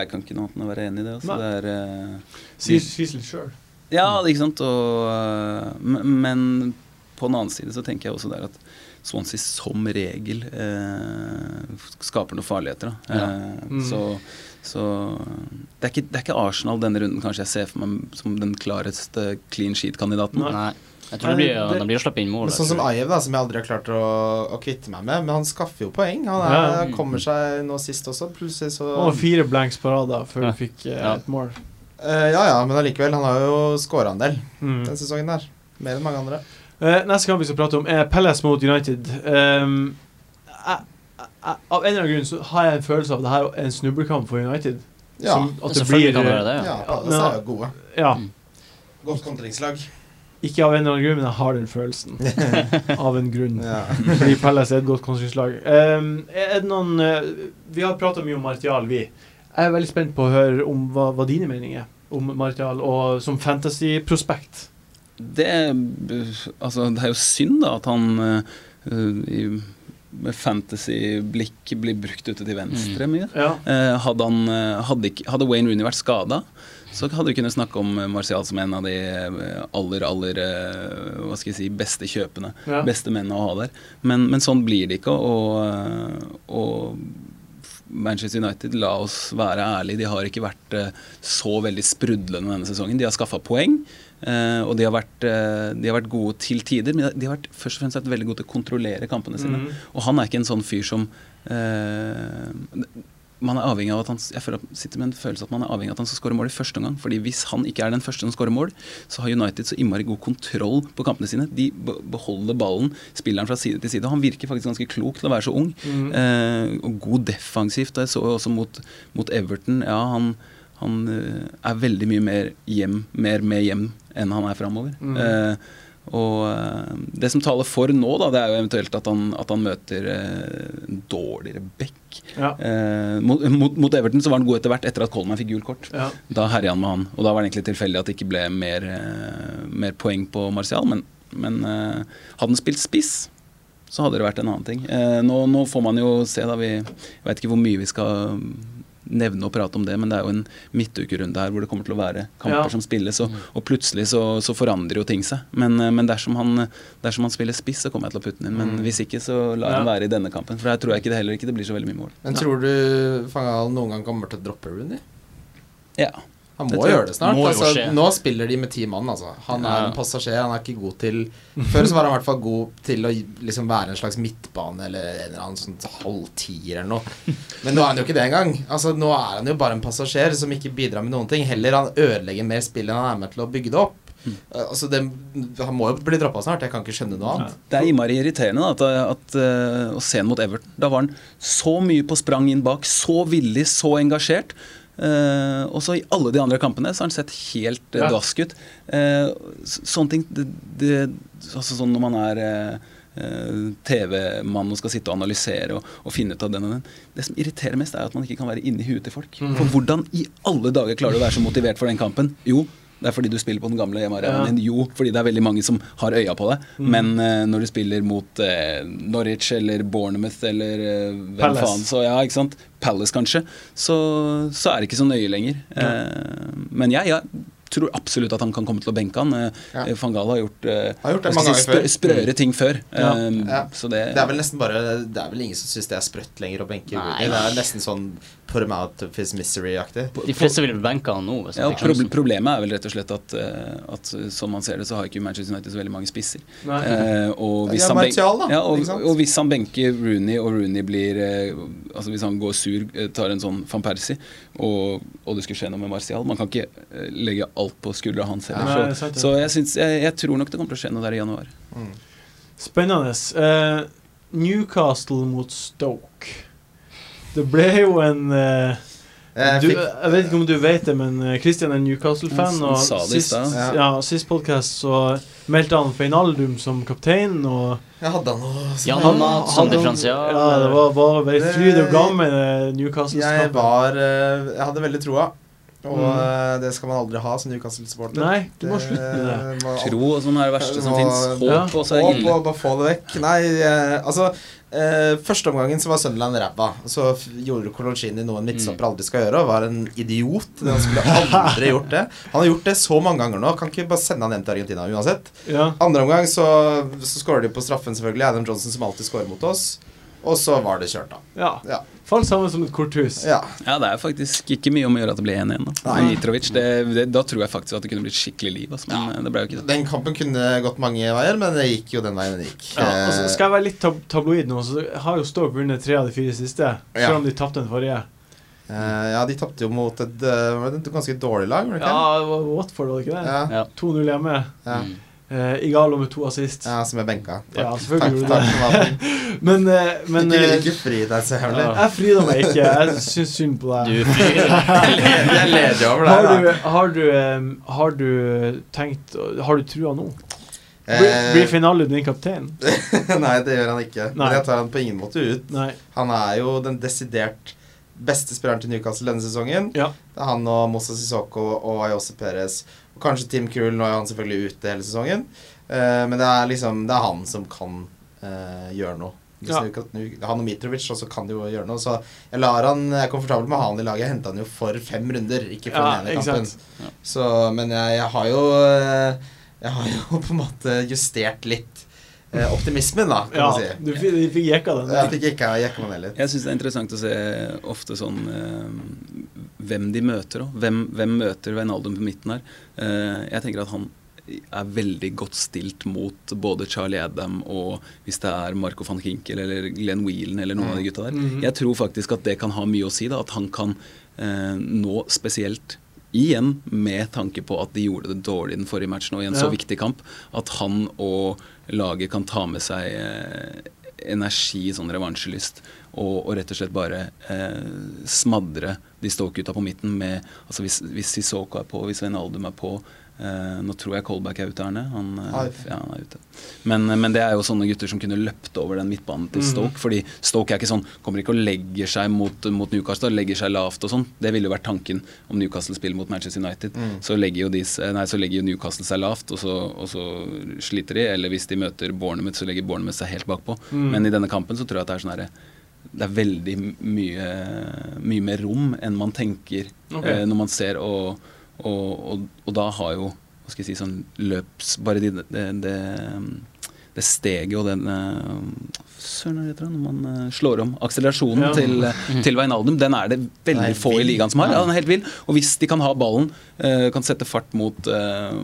jeg kan ikke noe annet enn å være enig i det. Altså. Det er uh, Sier sier litt sjøl. Ja, ikke sant. Og, øh, men på den annen side så tenker jeg også der at Swansea som regel eh, skaper noen farligheter. Da. Ja. Eh, Mm. Så, så det, er ikke, det er ikke Arsenal denne runden kanskje jeg ser for meg som den klareste clean sheet-kandidaten. Nei. Jeg tror det blir, det- de blir å slippe inn mål. Men sånn som da, som jeg aldri har klart å, å kvitte meg med. Men han skaffer jo poeng. Han er, Ja. kommer seg nå sist også. Plutselig så Og fire blanks på rad da, før Ja. vi fikk eh, Ja. et mål. Eh, Ja ja, men allikevel. Han har jo skåra en del Mm. den sesongen der. Mer enn mange andre. Uh, neste kamp vi skal prate om, er Palace mot United. Um, jeg, jeg, av en eller annen grunn så har jeg en følelse av at det her er en snublekamp for United. Ja. Som at det blir kan det være Ja, det. Ja. Men- er jo gode. Ja. Mm. Godt kontringslag. Ikke av en eller annen grunn, men jeg har den følelsen. av en grunn. Ja. Fordi Palace er et godt konstruktslag. Um, er det noen uh, Vi har prata mye om Martial, vi. Jeg er veldig spent på å høre om hva, hva dine meninger er om Martial og som fantasy-prospekt. Det, altså, det er jo synd da at han uh, i, med fantasy-blikk blir brukt ute til venstre mye. Ja. Uh, hadde, han, eh, hadde, ikke, hadde Wayne Rooney vært skada, så hadde vi kunnet snakke om Martial som en av de aller, aller hva skal jeg si, beste kjøpene. Ja. Beste mennene å ha der. Men, men sånn blir det ikke. Og, og Manchester United, la oss være ærlige, de har ikke vært eh, så veldig sprudlende denne sesongen. De har skaffa poeng, eh, og de har, vært, eh, de har vært gode til tider. Men de har vært, først og fremst vært veldig gode til å kontrollere kampene sine. Mm. Og han er ikke en sånn fyr som eh, man er avhengig av at han Jeg føler, sitter med en følelse at man er avhengig av at han skal skåre mål i første omgang. Fordi hvis han ikke er den første som skårer mål, så har United så innmari god kontroll på kampene sine. De beholder ballen, spilleren fra side til side. Og han virker faktisk ganske klok til å være så ung. Mm. Eh, og god defensivt. Jeg så jo også mot, mot Everton. Ja, han, han eh, er veldig mye mer hjem, mer med hjem enn han er framover. Mm. Eh, og eh, det som taler for nå, da, det er jo eventuelt at han, at han møter eh, en dårligere back. Ja. Eh, mot, mot, Everton så var han god etter hvert, etter at Coleman fikk gult kort. Ja. Da herja han med han, og da var det egentlig tilfeldig at det ikke ble mer, eh, mer poeng på Martial. Men, men eh, hadde han spilt spiss, så hadde det vært en annen ting. Eh, nå, nå får man jo se, da. Vi vet ikke hvor mye vi skal nevne og prate om det, men det er jo en midtukerunde her hvor det kommer til å være kamper Ja. som spilles, og, og plutselig så, så forandrer jo ting seg. Men, eh, men dersom, han, dersom han spiller spiss, så kommer jeg til å putte den inn. Men Mm. hvis ikke, så lar Ja. han være i denne kampen. For her tror jeg ikke det heller ikke det blir så veldig mye mål. Men tror du Fangal noen gang kommer til å droppe Rooney? Ja. Han må gjøre det snart. Altså, nå spiller de med ti mann, altså. Han er Ja. en passasjer, han er ikke god til Før så var han i hvert fall god til å liksom være en slags midtbane eller en eller annen sånn halvtier eller noe. Men nå er han jo ikke det engang. Altså, nå er han jo bare en passasjer som ikke bidrar med noen ting. Heller han ødelegger mer spill enn han er med til å bygge det opp. Mm. Altså, det, han må jo bli droppa snart. Jeg kan ikke skjønne noe annet. Det er innmari irriterende da, at, at, eh, å se ham mot Everton. Da var han så mye på sprang inn bak, så villig, så engasjert. Eh, og så i alle de andre kampene så har han sett helt uh, dask ut. Uh, sånne ting det, det, altså Sånn når man er eh, eh, TV-mann og skal sitte og analysere og, og finne ut av den og den. Det som irriterer mest, er at man ikke kan være inni huet til folk. Mm. For hvordan i alle dager klarer du å være så motivert for den kampen? Jo, det er fordi du spiller på den gamle hjemmearenaen Ja. din. Jo, fordi det er veldig mange som har øya på deg. Mm. Men uh, når du spiller mot uh, Norwich eller Bournemouth eller uh, hvem Palace. faen, så ja, ikke sant? Palace kanskje, så, så er det ikke så nøye lenger. Eh, men jeg, jeg tror absolutt at han kan komme til å benke han. Ja. Fangala har gjort, Har gjort det mange si, ganger før. sprø- sprøere ting før. Ja. Um, Ja. Så det, Det er vel nesten bare Det er vel ingen som syns det er sprøtt lenger å benke Nei. Det er nesten sånn put him out of his misery-aktig. De fleste ville benka han nå. Hvis ja, proble. Problemet er vel rett og slett at, eh, at eh, som man ser det, så har ikke Manchester United så veldig mange spisser. Eh, og, hvis Ja, han Martial, da, Ja, og, og hvis han benker Rooney, og Rooney blir eh, Altså Hvis han går sur, eh, tar en sånn van Persie, og, og det skulle skje noe med Martial Man kan ikke legge alt på skuldra hans heller. Er så så jeg, synes, jeg, jeg tror nok det kommer til å skje noe der i januar. Spennende. Uh, Newcastle mot Stoke. Det ble jo en uh, Jeg du, Jeg vet ikke om du vet det, men eh, Christian er Newcastle-fan. Og sist. Ja. sist podcast så meldte han Feinaldum som kaptein. Og jeg hadde Jan han- Mat som han- differensial. Ja, det var bare veldig fryd og gammen Jeg Newcastle-kampen. var Jeg hadde veldig troa. Og Mm. det skal man aldri ha som Newcastle-supporter. Nei, du må slutte med det. Tro og sånn er det verste som fins. Håp Ja. også er det ille. og bare få det vekk. Nei, altså eh, Første omgangen så var Sunderland ræva. Så gjorde Coloncini noe en midtstopper aldri skal gjøre, og var en idiot. Han skulle aldri gjort det. Han har gjort det så mange ganger nå. Kan ikke bare sende han hjem til Argentina uansett. Ja. Andre omgang så, så skårer de på straffen, selvfølgelig. Adam Johnson som alltid skårer mot oss. Og så var det kjørt, da. ja. Ja. Falt sammen som et korthus. ja. Ja, det er faktisk ikke mye om å gjøre at det blir 1-1. da. Mitrovic, det, det, da tror jeg faktisk at det kunne blitt skikkelig liv. Altså, men ja. det ble jo ikke det. Den kampen kunne gått mange veier, men det gikk jo den veien den gikk. Ja, og så Eh, skal jeg være litt tab tabloid nå, så har jo Stoke vunnet tre av de fire siste. Ja. Selv om de tapte den forrige. eh, ja, de tapte jo mot et, eh, et ganske dårlig lag, var det ikke? Ja, det var Watford, var det ikke det? Ja. Ja. 2-0 hjemme. ja. Mm. Eh, Igalo med to assist. ja som er benka. Ja, selvfølgelig takk, takk, takk det. for maten. Men, uh, men ikke, vil ikke fri deg så jævlig. jeg frir meg ikke. Jeg syns synd på deg. Du flyr. Jeg leder over Har deg, du, da. har du, har du tenkt Har du trua nå? Blir, Eh, blir Finale din kaptein? Nei, det gjør han ikke. Nei. Men jeg tar han på ingen måte ut. Nei. Han er jo den desidert beste spilleren til Newcastle denne sesongen. Ja. Det er han og Mossa Sissoko og Ayose Perez. Og kanskje Tim Krul. Nå er han selvfølgelig ute hele sesongen. Uh, men det er liksom Det er han som kan uh, gjøre noe. Ja. Han og Mitrovic også kan jo gjøre noe. Så jeg lar han Jeg er komfortabel med å ha han i laget. Jeg henta han jo for fem runder, ikke for Ja, den ene kampen. Ja. Så, men jeg, jeg har jo eh, Jeg har jo på en måte justert litt optimismen, da, kan Ja, man si. du fikk, jekka den. Jeg fikk jekka, jekka meg litt. Jeg syns det er interessant å se ofte sånn eh, hvem de møter òg. Hvem, hvem møter Wijnaldum på midten her? Eh, jeg tenker at han er veldig godt stilt mot både Charlie Adam og hvis det er Marco van Kinkel eller Glenn Whelan eller noen av de gutta der. Mhm. Jeg tror faktisk at det kan ha mye å si. da, At han kan eh, nå spesielt Igjen med tanke på at de gjorde det dårlig den forrige matchen og i en så viktig kamp. At han og laget kan ta med seg eh, energi, sånn revansjelyst, og, og rett og slett bare eh, smadre de Stoke-gutta på midten med altså Hvis, hvis Sissoko er på, hvis Wijnaldum er på eh, Nå tror jeg Kolback er ute, Arne. Han, eh, ute. ja, han er ute. Men, men det er jo sånne gutter som kunne løpt over den midtbanen til Stoke. Stoke. Fordi Stoke er ikke sånn kommer ikke og legger seg mot, mot Newcastle, legger seg lavt og sånn. Det ville jo vært tanken om Newcastle spiller mot Manchester United. Mm. Så, legger de, nei, så legger jo Newcastle seg lavt, og så, og så sliter de. Eller hvis de møter Bournemouth, så legger Bournemouth seg helt bakpå. Mm. Men i denne kampen så tror jeg at det er sånn herre det er veldig mye, mye mer rom enn man tenker okay. uh, når man ser, og, og, og, og da har jo hva skal jeg si, sånn løps Bare de, det, det, det steget og den eh, Søren, hva heter det når man eh, slår om akselerasjonen Ja. til, eh, til Veinaldum? den er det veldig er få i ligaen som har. Ja, den er helt vill. Og hvis de kan ha ballen, kan sette fart mot,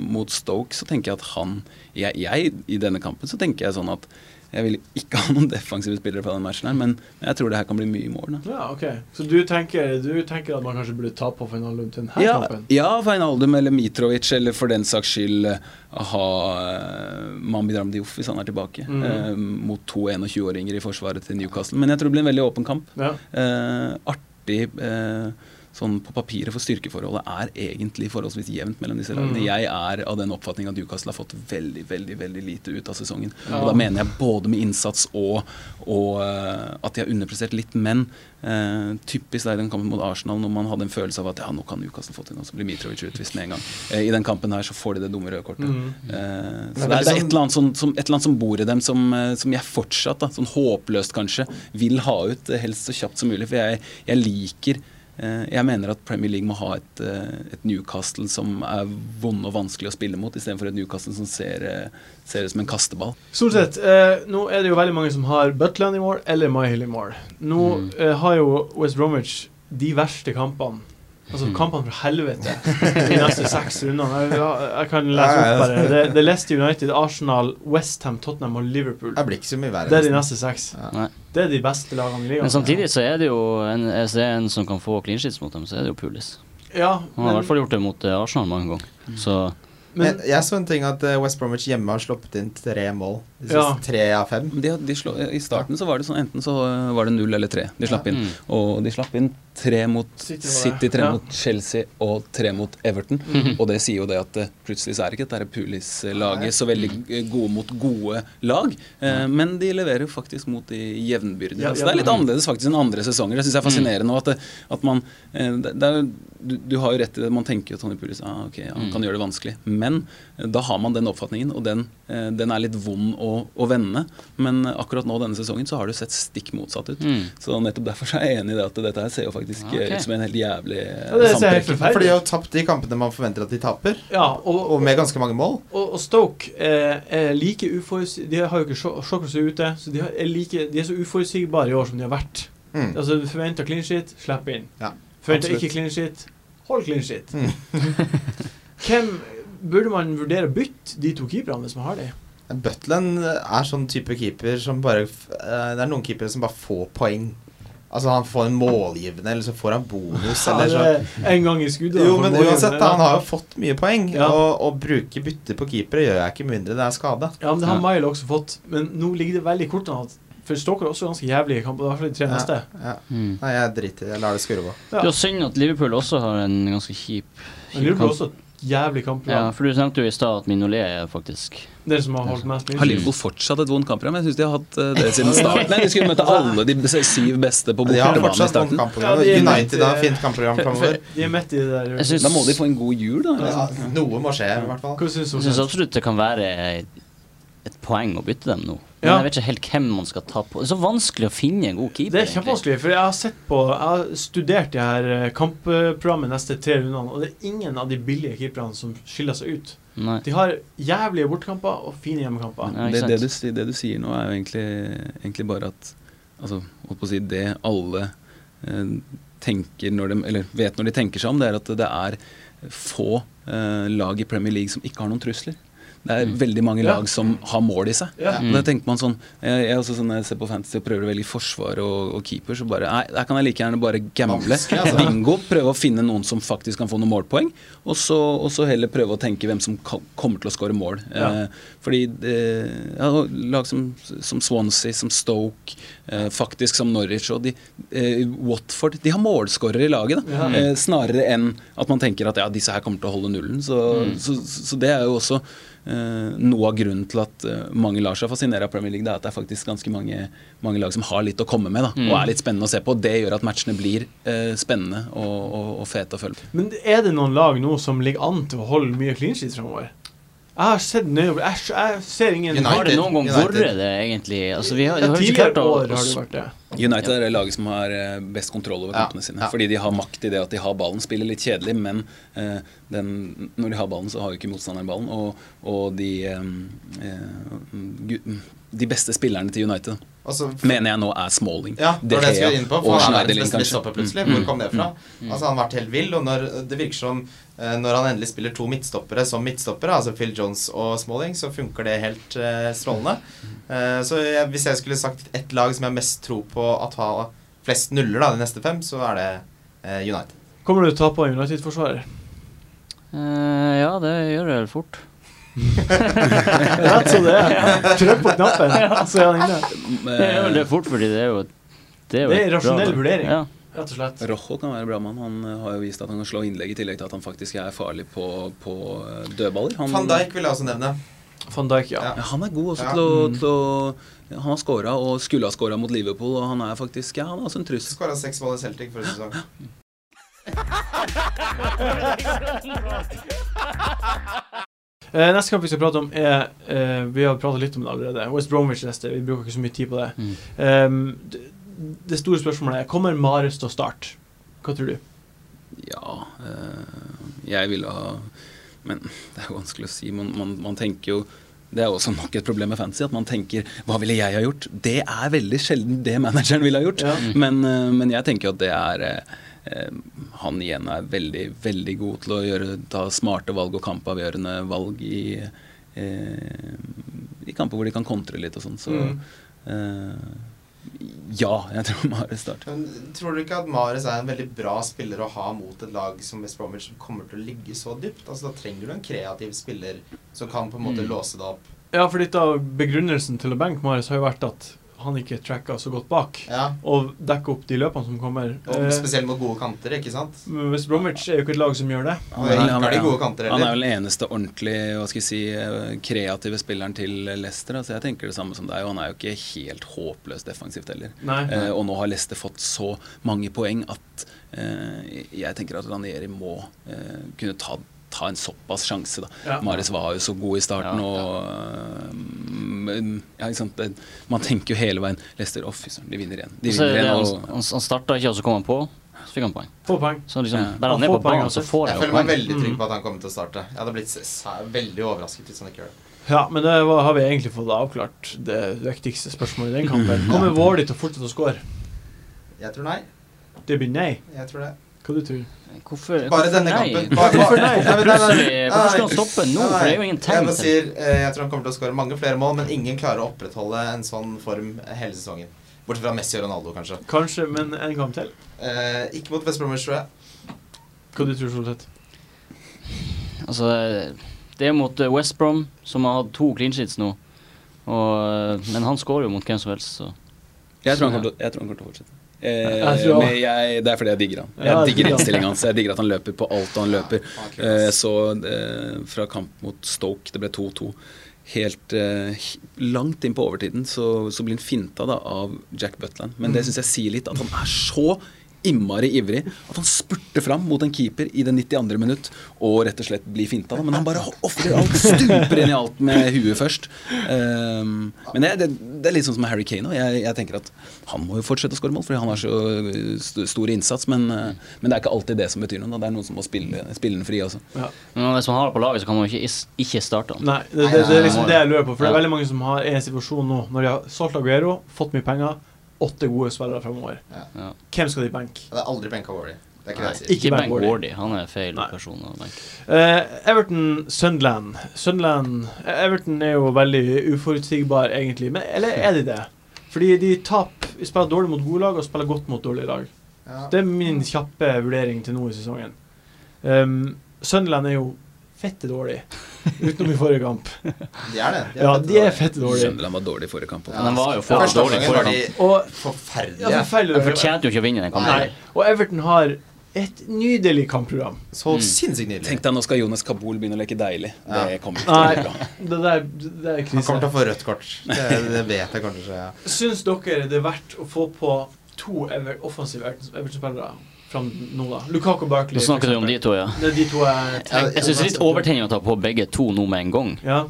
mot Stoke, så tenker jeg at han jeg, jeg, I denne kampen så tenker jeg sånn at jeg vil ikke ha noen defensive spillere fra den matchen her, men jeg tror det her kan bli mye mål. Da. Ja, ok. Så du tenker, du tenker at man kanskje burde ta på Feinaldum til denne Ja, kampen? ja Feinaldum eller Mitrovic, eller for den saks skyld eh, ha uh, Mambi Diouf hvis han er tilbake, mm. uh, mot to 21-åringer i forsvaret til Newcastle. Men jeg tror det blir en veldig åpen kamp. Ja. Uh, artig eh, sånn på papiret, for styrkeforholdet er egentlig forholdsvis jevnt mellom disse lagene. Mm. Jeg er av den oppfatning at Newcastle har fått veldig veldig, veldig lite ut av sesongen. Ja. Og da mener jeg både med innsats og, og eh, at de har underprestert litt. Men eh, typisk da i den kampen mot Arsenal, når man hadde en følelse av at ja, nå kan Newcastle få til noe, så blir Mitrovic utvist med en gang. Eh, I den kampen her så får de det dumme røde kortet. Mm. Eh, så det er, det er et, sånn- eller annet som, som, et eller annet som bor i dem som, eh, som jeg fortsatt, da, sånn håpløst kanskje, vil ha ut eh, helst så kjapt som mulig. For jeg, jeg liker jeg mener at Premier League må ha et, eh, et Newcastle som er vond og vanskelig å spille mot, istedenfor et Newcastle som ser, eh, ser ut som en kasteball. Stort sett. Eh, nå er det jo veldig mange som har Butland i mål eller Myhill i mål. Nå Mm. eh, har jo West Bromwich de verste kampene. Altså Mm. kampene fra helvete de neste seks rundene. Jeg, jeg kan lese opp bare. Det, det er Leicester United, Arsenal, Westham, Tottenham og Liverpool. Det blir ikke så mye verre. Det er de neste seks. Ja. Det er de beste lagene i ligaen. Men samtidig så er det jo en, hvis det er en som kan få clean sheets mot dem, så er det jo Pulis. Ja, Han har i hvert fall gjort det mot eh, Arsenal mange ganger. Så men jeg, jeg så en ting at eh, West Bromwich hjemme har sluppet inn tre mål. De siste Ja. tre av fem. De, de slå, I starten så var det sånn enten så eh, var det null eller tre de slapp inn. mm. Og de slapp inn tre mot City City, tre Ja. mot Chelsea og tre mot Everton. Mhm. Og det sier jo det at eh, plutselig så er ikke dette Pulis-laget så veldig eh, gode mot gode lag. Eh, men de leverer faktisk mot de jevnbyrdige. Ja, så det er litt annerledes faktisk enn andre sesonger. Det syns jeg er fascinerende. Og at, det, at man eh, det, det er, du, du har jo rett i det. Man tenker jo Tony Pulis ah, ok, han Mm. kan gjøre det vanskelig. Men eh, da har man den oppfatningen, og den, eh, den er litt vond å, å vende. Men eh, akkurat nå denne sesongen så har det sett stikk motsatt ut. Mm. Så nettopp derfor er jeg enig i det at dette her ser jo faktisk Ok. eh, ut som en helt jævlig eh, Ja, forferdelig For de har jo tapt de kampene man forventer at de taper, ja, og, og med ganske mange mål. Og, og Stoke er, er like uforutsigbare De har jo ikke Shockers ute, så de, er like, de er så uforutsigbare i år som de har vært. Mm. Altså, du forventer clean shit, slipp inn. Ja, forventer absolutt. ikke clean shit, hold clean shit. Mm. Hvem Burde man vurdere å bytte de to keeperne hvis man har de? Butland er sånn type keeper som bare eh, Det er noen keepere som bare får poeng. Altså Han får en målgivende, eller så får han bonus, Ja, eller så en gang i skuddet. Jo, men uansett, da, han har jo fått mye poeng. Ja. Og å bruke bytte på keepere gjør jeg ikke mindre det er skade. Ja, men det har Ja. Mile også fått. Men nå ligger det veldig kort an at For Stoker er også ganske jævlige kamper. I hvert fall de tre neste. Ja. Mm. Nei, jeg driter i det. Jeg lar det skurre på. Det er synd at Liverpool også har en ganske kjip, Men kjip Liverpool kamp. også et kampprogram. Ja, for du nevnte jo i stad at Minolet er faktisk Dere som har holdt mest Har clean sheet. Liverpool fortsatt et vondt kampprogram? Jeg syns de har hatt eh, det siden starten. Nei, De skulle møte alle de syv beste på De har bortebane i fortsatt vondt starten. kampprogram. Ja, de er United har fint kampprogram framover. De er midt i det der. Da må de få en god jul, da. Ja, noe må skje, i hvert fall. Hva syns Jeg syns absolutt det kan være et poeng å bytte dem nå. Men Ja. jeg vet ikke helt hvem man skal ta på. Det er så vanskelig å finne en god keeper. Det er kjempevanskelig, for jeg har sett på Jeg har studert de her kampprogrammet neste tre rundene, og det er ingen av de billige keeperne som skiller seg ut. Nei. De har jævlige bortekamper og fine hjemmekamper. Ja, Det, det, du, det du sier nå, er jo egentlig, egentlig bare at Altså, holdt på å si det alle eh, tenker når de Eller vet når de tenker seg om, det er at det er få eh, lag i Premier League som ikke har noen trusler. Det er Mm. veldig mange lag som har mål i seg. Og Da tenker man sånn Jeg, jeg er også sånn, jeg ser på Fantasy og prøver å velge forsvar og, og keeper, så bare Nei, der kan jeg like gjerne bare gamble. Altså. Bingo. Prøve å finne noen som faktisk kan få noen målpoeng. Og så, og så heller prøve å tenke hvem som kommer til å skåre mål. Eh, fordi eh, ja, lag som, som Swansea, som Stoke, eh, faktisk som Norwich og de, eh, Watford De har målskårere i laget, da. Ja. Eh, snarere enn at man tenker at ja, disse her kommer til å holde nullen. Så, Mm. så, så det er jo også eh, noe av grunnen til at eh, mange lar seg fascinere av Premier League. Det er at det er faktisk ganske mange, mange lag som har litt å komme med, da, Mm. og er litt spennende å se på. Det gjør at matchene blir eh, spennende og, og, og fete å følge med. Men er det noen lag nå som ligger an til å holde mye clean sheets fremover? Jeg har sett nøye Jeg, jeg ser ingen United. Har det noen gang vært det, egentlig? Altså, vi har, Ja, Tidligere klart år har det vært det. United er det laget som har eh, best kontroll over Ja, kampene sine. ja. Fordi de har makt i det at de har ballen. Spiller litt kjedelig, men eh, den, når de har ballen, så har jo ikke motstanderen ballen. Og, og de, eh, eh, de beste spillerne til United Altså, mener jeg nå er Smalling. Ja, det var det jeg skulle inn på. For han er verdens beste midtstopper, plutselig. Mm, Hvor kom det fra? Mm. Altså, han har vært helt vill, og når, det virker som eh, når han endelig spiller to midtstoppere som midtstoppere, altså Phil Jones og Smalling, så funker det helt uh, strålende. Uh, så jeg, hvis jeg skulle sagt ett lag som jeg har mest tro på at har flest nuller da, de neste fem, så er det uh, United. Kommer du til å ta på United-forsvarer? Eh, ja, det gjør det vel fort. Rett som det er. Trykk på knappen, så er han inne. Det er vel fort, fordi det er jo Det er, jo Det er rasjonell vurdering. Ja. Rett og slett. Rojo kan være bra mann. Han eh, har jo vist at han kan slå innlegg, i tillegg til at han faktisk er farlig på, på eh, dødballer. Han, Van Dijk vil jeg også nevne. Van Dijk, ja. Ja. Ja, han er god også Ja. til, å, Mm. til å Han har skåra og skulle ha skåra mot Liverpool, og han er faktisk Ja, han er altså en trussel. Skåra seks mål i Celtic forrige sesong. Eh, neste kamp vi skal prate om, er eh, Vi har pratet litt om det allerede. West Bromwich neste. Vi bruker ikke så mye tid på det. Mm. Um, det, det store spørsmålet er Kommer Mares til å starte? Hva tror du? Ja, eh, jeg ville ha Men det er vanskelig å si. Man, man, man tenker jo det er også nok et problem med fantasy, at man tenker 'hva ville jeg ha gjort'? Det er veldig sjelden det manageren ville ha gjort. Ja. Men, eh, men jeg tenker jo at det er eh, Han igjen er veldig, veldig god til å gjøre, ta smarte valg og kampavgjørende valg i, eh, i kamper hvor de kan kontre litt og sånn. Så Mm. eh, ja, jeg tror Mares starter. Men tror du ikke at Mares er en veldig bra spiller å ha mot et lag som West Bromwich som kommer til å ligge så dypt? Altså Da trenger du en kreativ spiller som kan på en måte Mm. låse det opp. Ja, for litt av begrunnelsen til å benke Mares har jo vært at han ikke tracka så godt bak. Ja, Og dekke opp de løpene som kommer. og Eh, Spesielt mot gode kanter, ikke sant? West Bromwich er jo ikke et lag som gjør det. Det er de gode kanter han er vel den eneste ordentlig hva skal jeg si, eh, kreative spilleren til Leicester. Altså jeg tenker det samme som deg, og han er jo ikke helt håpløst defensivt heller. Nei. Eh, og nå har Leicester fått så mange poeng at eh, jeg tenker at Ranieri må eh, kunne ta, ta en såpass sjanse. da. Ja. Maris var jo så god i starten, Ja, ja. og men, ja, ikke sant? Det, Man tenker jo hele veien Leicester, oh, de vinner igjen. De Så er vinner igjen, han, og han, han starta ikke, og så kom han på. Så fikk han poeng. Få poeng. Så liksom, Ja. han er på poeng, så altså. får Jeg jeg føler meg veldig trygg på at han kommer til å starte. Jeg hadde blitt veldig overrasket hvis han ikke gjør det. Ja, men det var, har vi egentlig fått avklart det viktigste spørsmålet i den kampen. Kommer Wardy til å fortsette å score? Jeg tror nei. Det blir nei. Jeg tror det. Hva du tror Hvorfor, Bare hvorfor denne nei? kampen. Bare- Hvorfor nei? Hvorfor skal han stoppe nå? For det er jo ingen Jeg tegn til sier, eh, jeg tror han kommer til å skåre mange flere mål, men ingen klarer å opprettholde en sånn form hele sesongen. Bortsett fra Messi og Ronaldo, kanskje. Kanskje, men en kamp til? Eh, ikke mot West Bromwich, tror jeg. Hva du tror Solseth? Altså, det er mot eh, West Brom, som har hatt to clean sheets nå. Og, eh, men han skårer jo mot hvem som helst, så Jeg tror han kommer til, å- jeg tror han kommer til å fortsette. Eh, Jeg men jeg, det er fordi jeg digger han. Jeg Ja, digger innstillinga hans. Jeg digger at han løper på alt han løper. Er Eh, så eh, fra kamp mot Stoke, det ble 2-2. Helt eh, langt inn på overtiden så, så blir han finta da, av Jack Butland. Men Mm. det syns jeg sier litt, at han er så innmari ivrig at han spurter fram mot en keeper i det 92. minutt og rett og slett blir finta. Men han bare ofrer alt, stuper inn i alt med huet først. Um, men det, det, det er litt sånn som Harry Kane. Jeg, jeg tenker at han må jo fortsette å skåre mål, fordi han har så stor innsats. Men, uh, men det er ikke alltid det som betyr noe. Da. Det er noen som må spille, spille den fri også. Ja. Men hvis man har det på laget, så kan man jo ikke, ikke starte han. Nei, det, det, det er liksom det jeg lurer på. For det er veldig mange som har er i en situasjon nå, når de har solgt Aguero, fått mye penger, åtte gode spillere fremover. Ja. Hvem skal de benke? Det er aldri benka Wardy. Ikke Nei. Ikke Wardy. Wardy. Han er feil Nei. person å benke. Uh, Everton, Sunderland. Sunderland Everton er jo veldig uforutsigbar, egentlig. Men, eller er de det? Fordi de taper spiller dårlig mot gode lag og spiller godt mot dårlige lag. Ja. Det er min kjappe vurdering til nå i sesongen. Um, Sunderland er jo fette dårlig, utenom i forrige kamp. De er det. Ja, de er fette dårlige. de var dårlig i forrige kamp. Ja, de var jo for Første dårlig omgangen forrige de Og, forferdelige. ja, forferdelige. De fortjente jo ikke å vinne den kampen. Nei. Og Everton har et nydelig kampprogram. Så Mm. sinnssykt nydelig. Tenk deg, nå skal Jonas Kabul begynne å leke deilig. Ja. Det kommer ikke til å bli bra. det der det er krise. Han kommer til å få rødt kort. Det, det vet jeg kanskje. Ja. Syns dere det er verdt å få på to offensive Everton- Everton-spillere fram nå, da? Lukaku Barkley. Nå snakker du om de to, ja. Det er de to jeg Jeg, jeg syns det er litt overtenning å ta på begge to nå med en gang. Ja.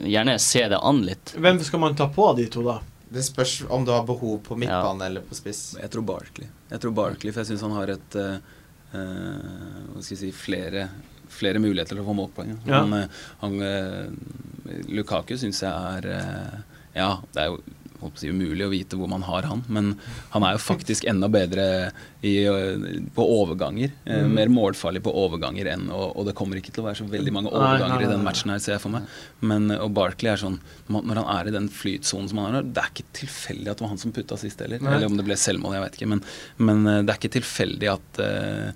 Gjerne se det an litt. Hvem skal man ta på av de to, da? Det spørs om du har behov på midtbane eller på spiss. Jeg tror Barkley. Jeg tror Barkley, For jeg syns han har et uh, eh, Hva skal jeg si flere, flere muligheter til å få målpoeng. Ja. Han, han, eh, Lukaku syns jeg er uh, Ja, det er jo si, umulig å vite hvor man har han, men han er jo faktisk enda bedre i, eh, på overganger. eh, Mm. Mer målfarlig på overganger enn og, og det kommer ikke til å være så veldig mange Nei, overganger nei, i den matchen her, ser jeg for meg. Men, eh, og Barkley er sånn Når han er i den flytsonen som han er det er ikke tilfeldig at det var han som putta sist heller. Nei. Eller om det ble selvmål, jeg vet ikke. Men, men det er ikke tilfeldig at eh,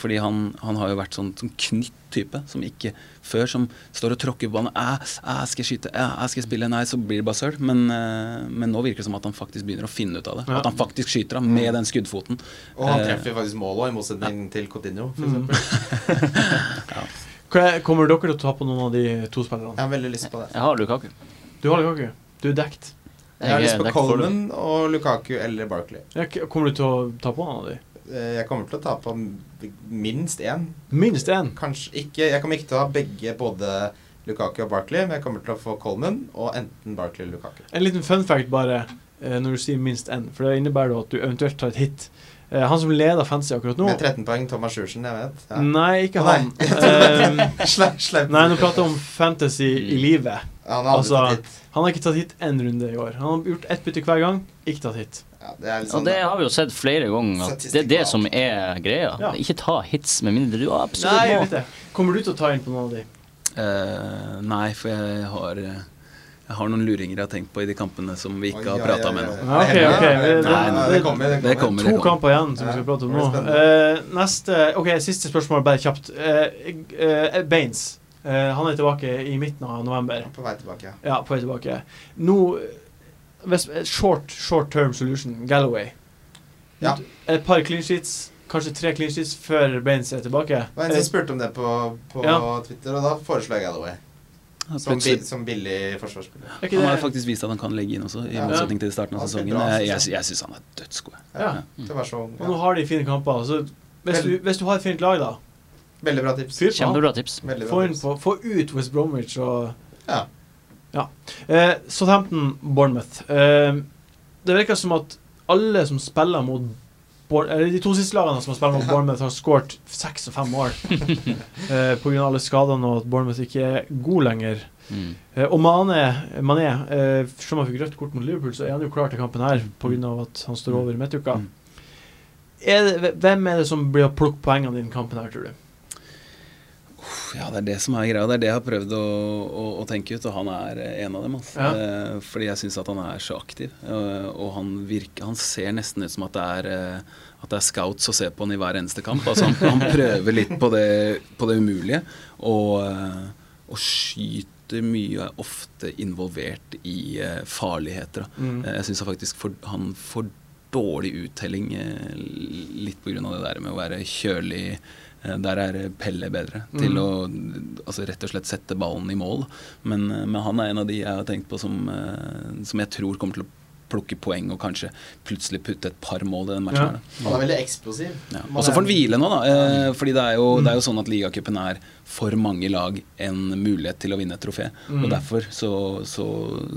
Fordi han, han har jo vært sånn, sånn knytt type, som ikke før som står og tråkker på banen. Æ, æ, skal jeg skyte? Æ, æ, skal jeg spille? Nei, så blir det bare søl. Men, eh, men nå virker det som at han faktisk begynner å finne ut av det. Ja. At han faktisk skyter ham med den skuddfoten. Og han Eh, treffer faktisk mål òg, i motsetning til Coutinho. f.eks. Mm. ja. Kommer dere til å ta på noen av de to spillerne? Jeg har veldig lyst på det. Jeg har Lukaku. Du har Lukaku. Du er dekt. Jeg har lyst er på. Coleman og Lukaku eller Barkley. Ja, Kommer du til å ta på noen av de? Eh, Jeg kommer til å ta på minst én. Minst én. Kanskje ikke Jeg kommer ikke til å ha begge, både Lukaku og Barkley, men jeg kommer til å få Coleman og enten Barkley eller Lukaku. En liten fun fact bare, eh, når du sier minst én. For det innebærer at du eventuelt tar et hit. Eh, han som leder Fantasy akkurat nå Med 13 poeng, Thomas Sjursen, jeg vet. Ja. Nei, ikke han. Eh, Sleip, sleip. nei, nå prater jeg om Fantasy i livet. Han har altså. Han har ikke tatt hit én runde i år. Han har gjort ett bytte hver gang, ikke tatt hit. Ja, det er litt Og sånn, det har vi jo sett flere ganger. At det er det som er greia. Ja. Ikke ta hits med mindre du absolutt nei, må. Kommer du til å ta inn på noen av de? Uh, nei, for jeg har Jeg har noen luringer jeg har tenkt på i de kampene som vi ikke har prata med ennå. Det kommer. Det Det kommer. To kamper igjen som vi skal prate om nå. Eh, neste Ok, siste spørsmål, bare kjapt. Uh, eh, Baines. Eh, han er tilbake i midten av november. På vei tilbake, ja. Ja, på vei tilbake. Nå Short, short term solution. Galloway. Ja. Et par clean sheets, kanskje tre clean sheets før Baines er tilbake. Det var en som spurte om det på, på Ja. Twitter, og da foreslår jeg Galloway. Som, bi som billig forsvarsspiller. Er Han har faktisk vist at han kan legge inn også, i Ja. motsetning til starten av sesongen. bra, Jeg, jeg, jeg syns han er dødsgod. Ja. Og nå har de fine kamper. Så hvis du, hvis du har et fint lag, da Veldig bra tips. På han. Tips. Få, inn tips. på, få ut West Bromwich og Ja. Ja. Eh, Southampton, Bournemouth. Eh, det virker som at alle som spiller mot Bour eller De to siste lagene som har spilt mot Ja. Bournemouth, har skåret seks og fem mål. eh, Pga. alle skadene og at Bournemouth ikke er god lenger. Mm. Eh, og Mané, Mané eh, som han fikk rødt kort mot Liverpool, så er han jo klar til kampen her pga. at han står over i midtuka. Mm. Er det, hvem er det som blir å plukke poengene i den kampen her, tror du? Ja, det er det som er greia. Det er det jeg har prøvd å, å, å tenke ut, og han er eh, en av dem. Altså. Ja. Eh, fordi jeg syns at han er så aktiv. eh, og han virker Han ser nesten ut som at det er at det er scouts å se på han i hver eneste kamp. Altså, han, han prøver litt på det, på det umulige, og, og skyter mye, og er ofte involvert i uh, farligheter. Mm. Jeg syns faktisk for, han får dårlig uttelling uh, litt pga. det der med å være kjølig. Eh, Der er Pelle bedre til Mm. å altså, rett og slett sette ballen i mål. Men, eh, men han er en av de jeg har tenkt på som, eh, som jeg tror kommer til å plukke poeng og kanskje plutselig putte et par mål i den matchen. Ja. Han er veldig eksplosiv. Ja. Og så får han hvile nå, da. Eh, fordi det er, jo, Mm. det er jo sånn at ligacupen er for mange lag en mulighet til å vinne et trofé. Mm. Og derfor så, så,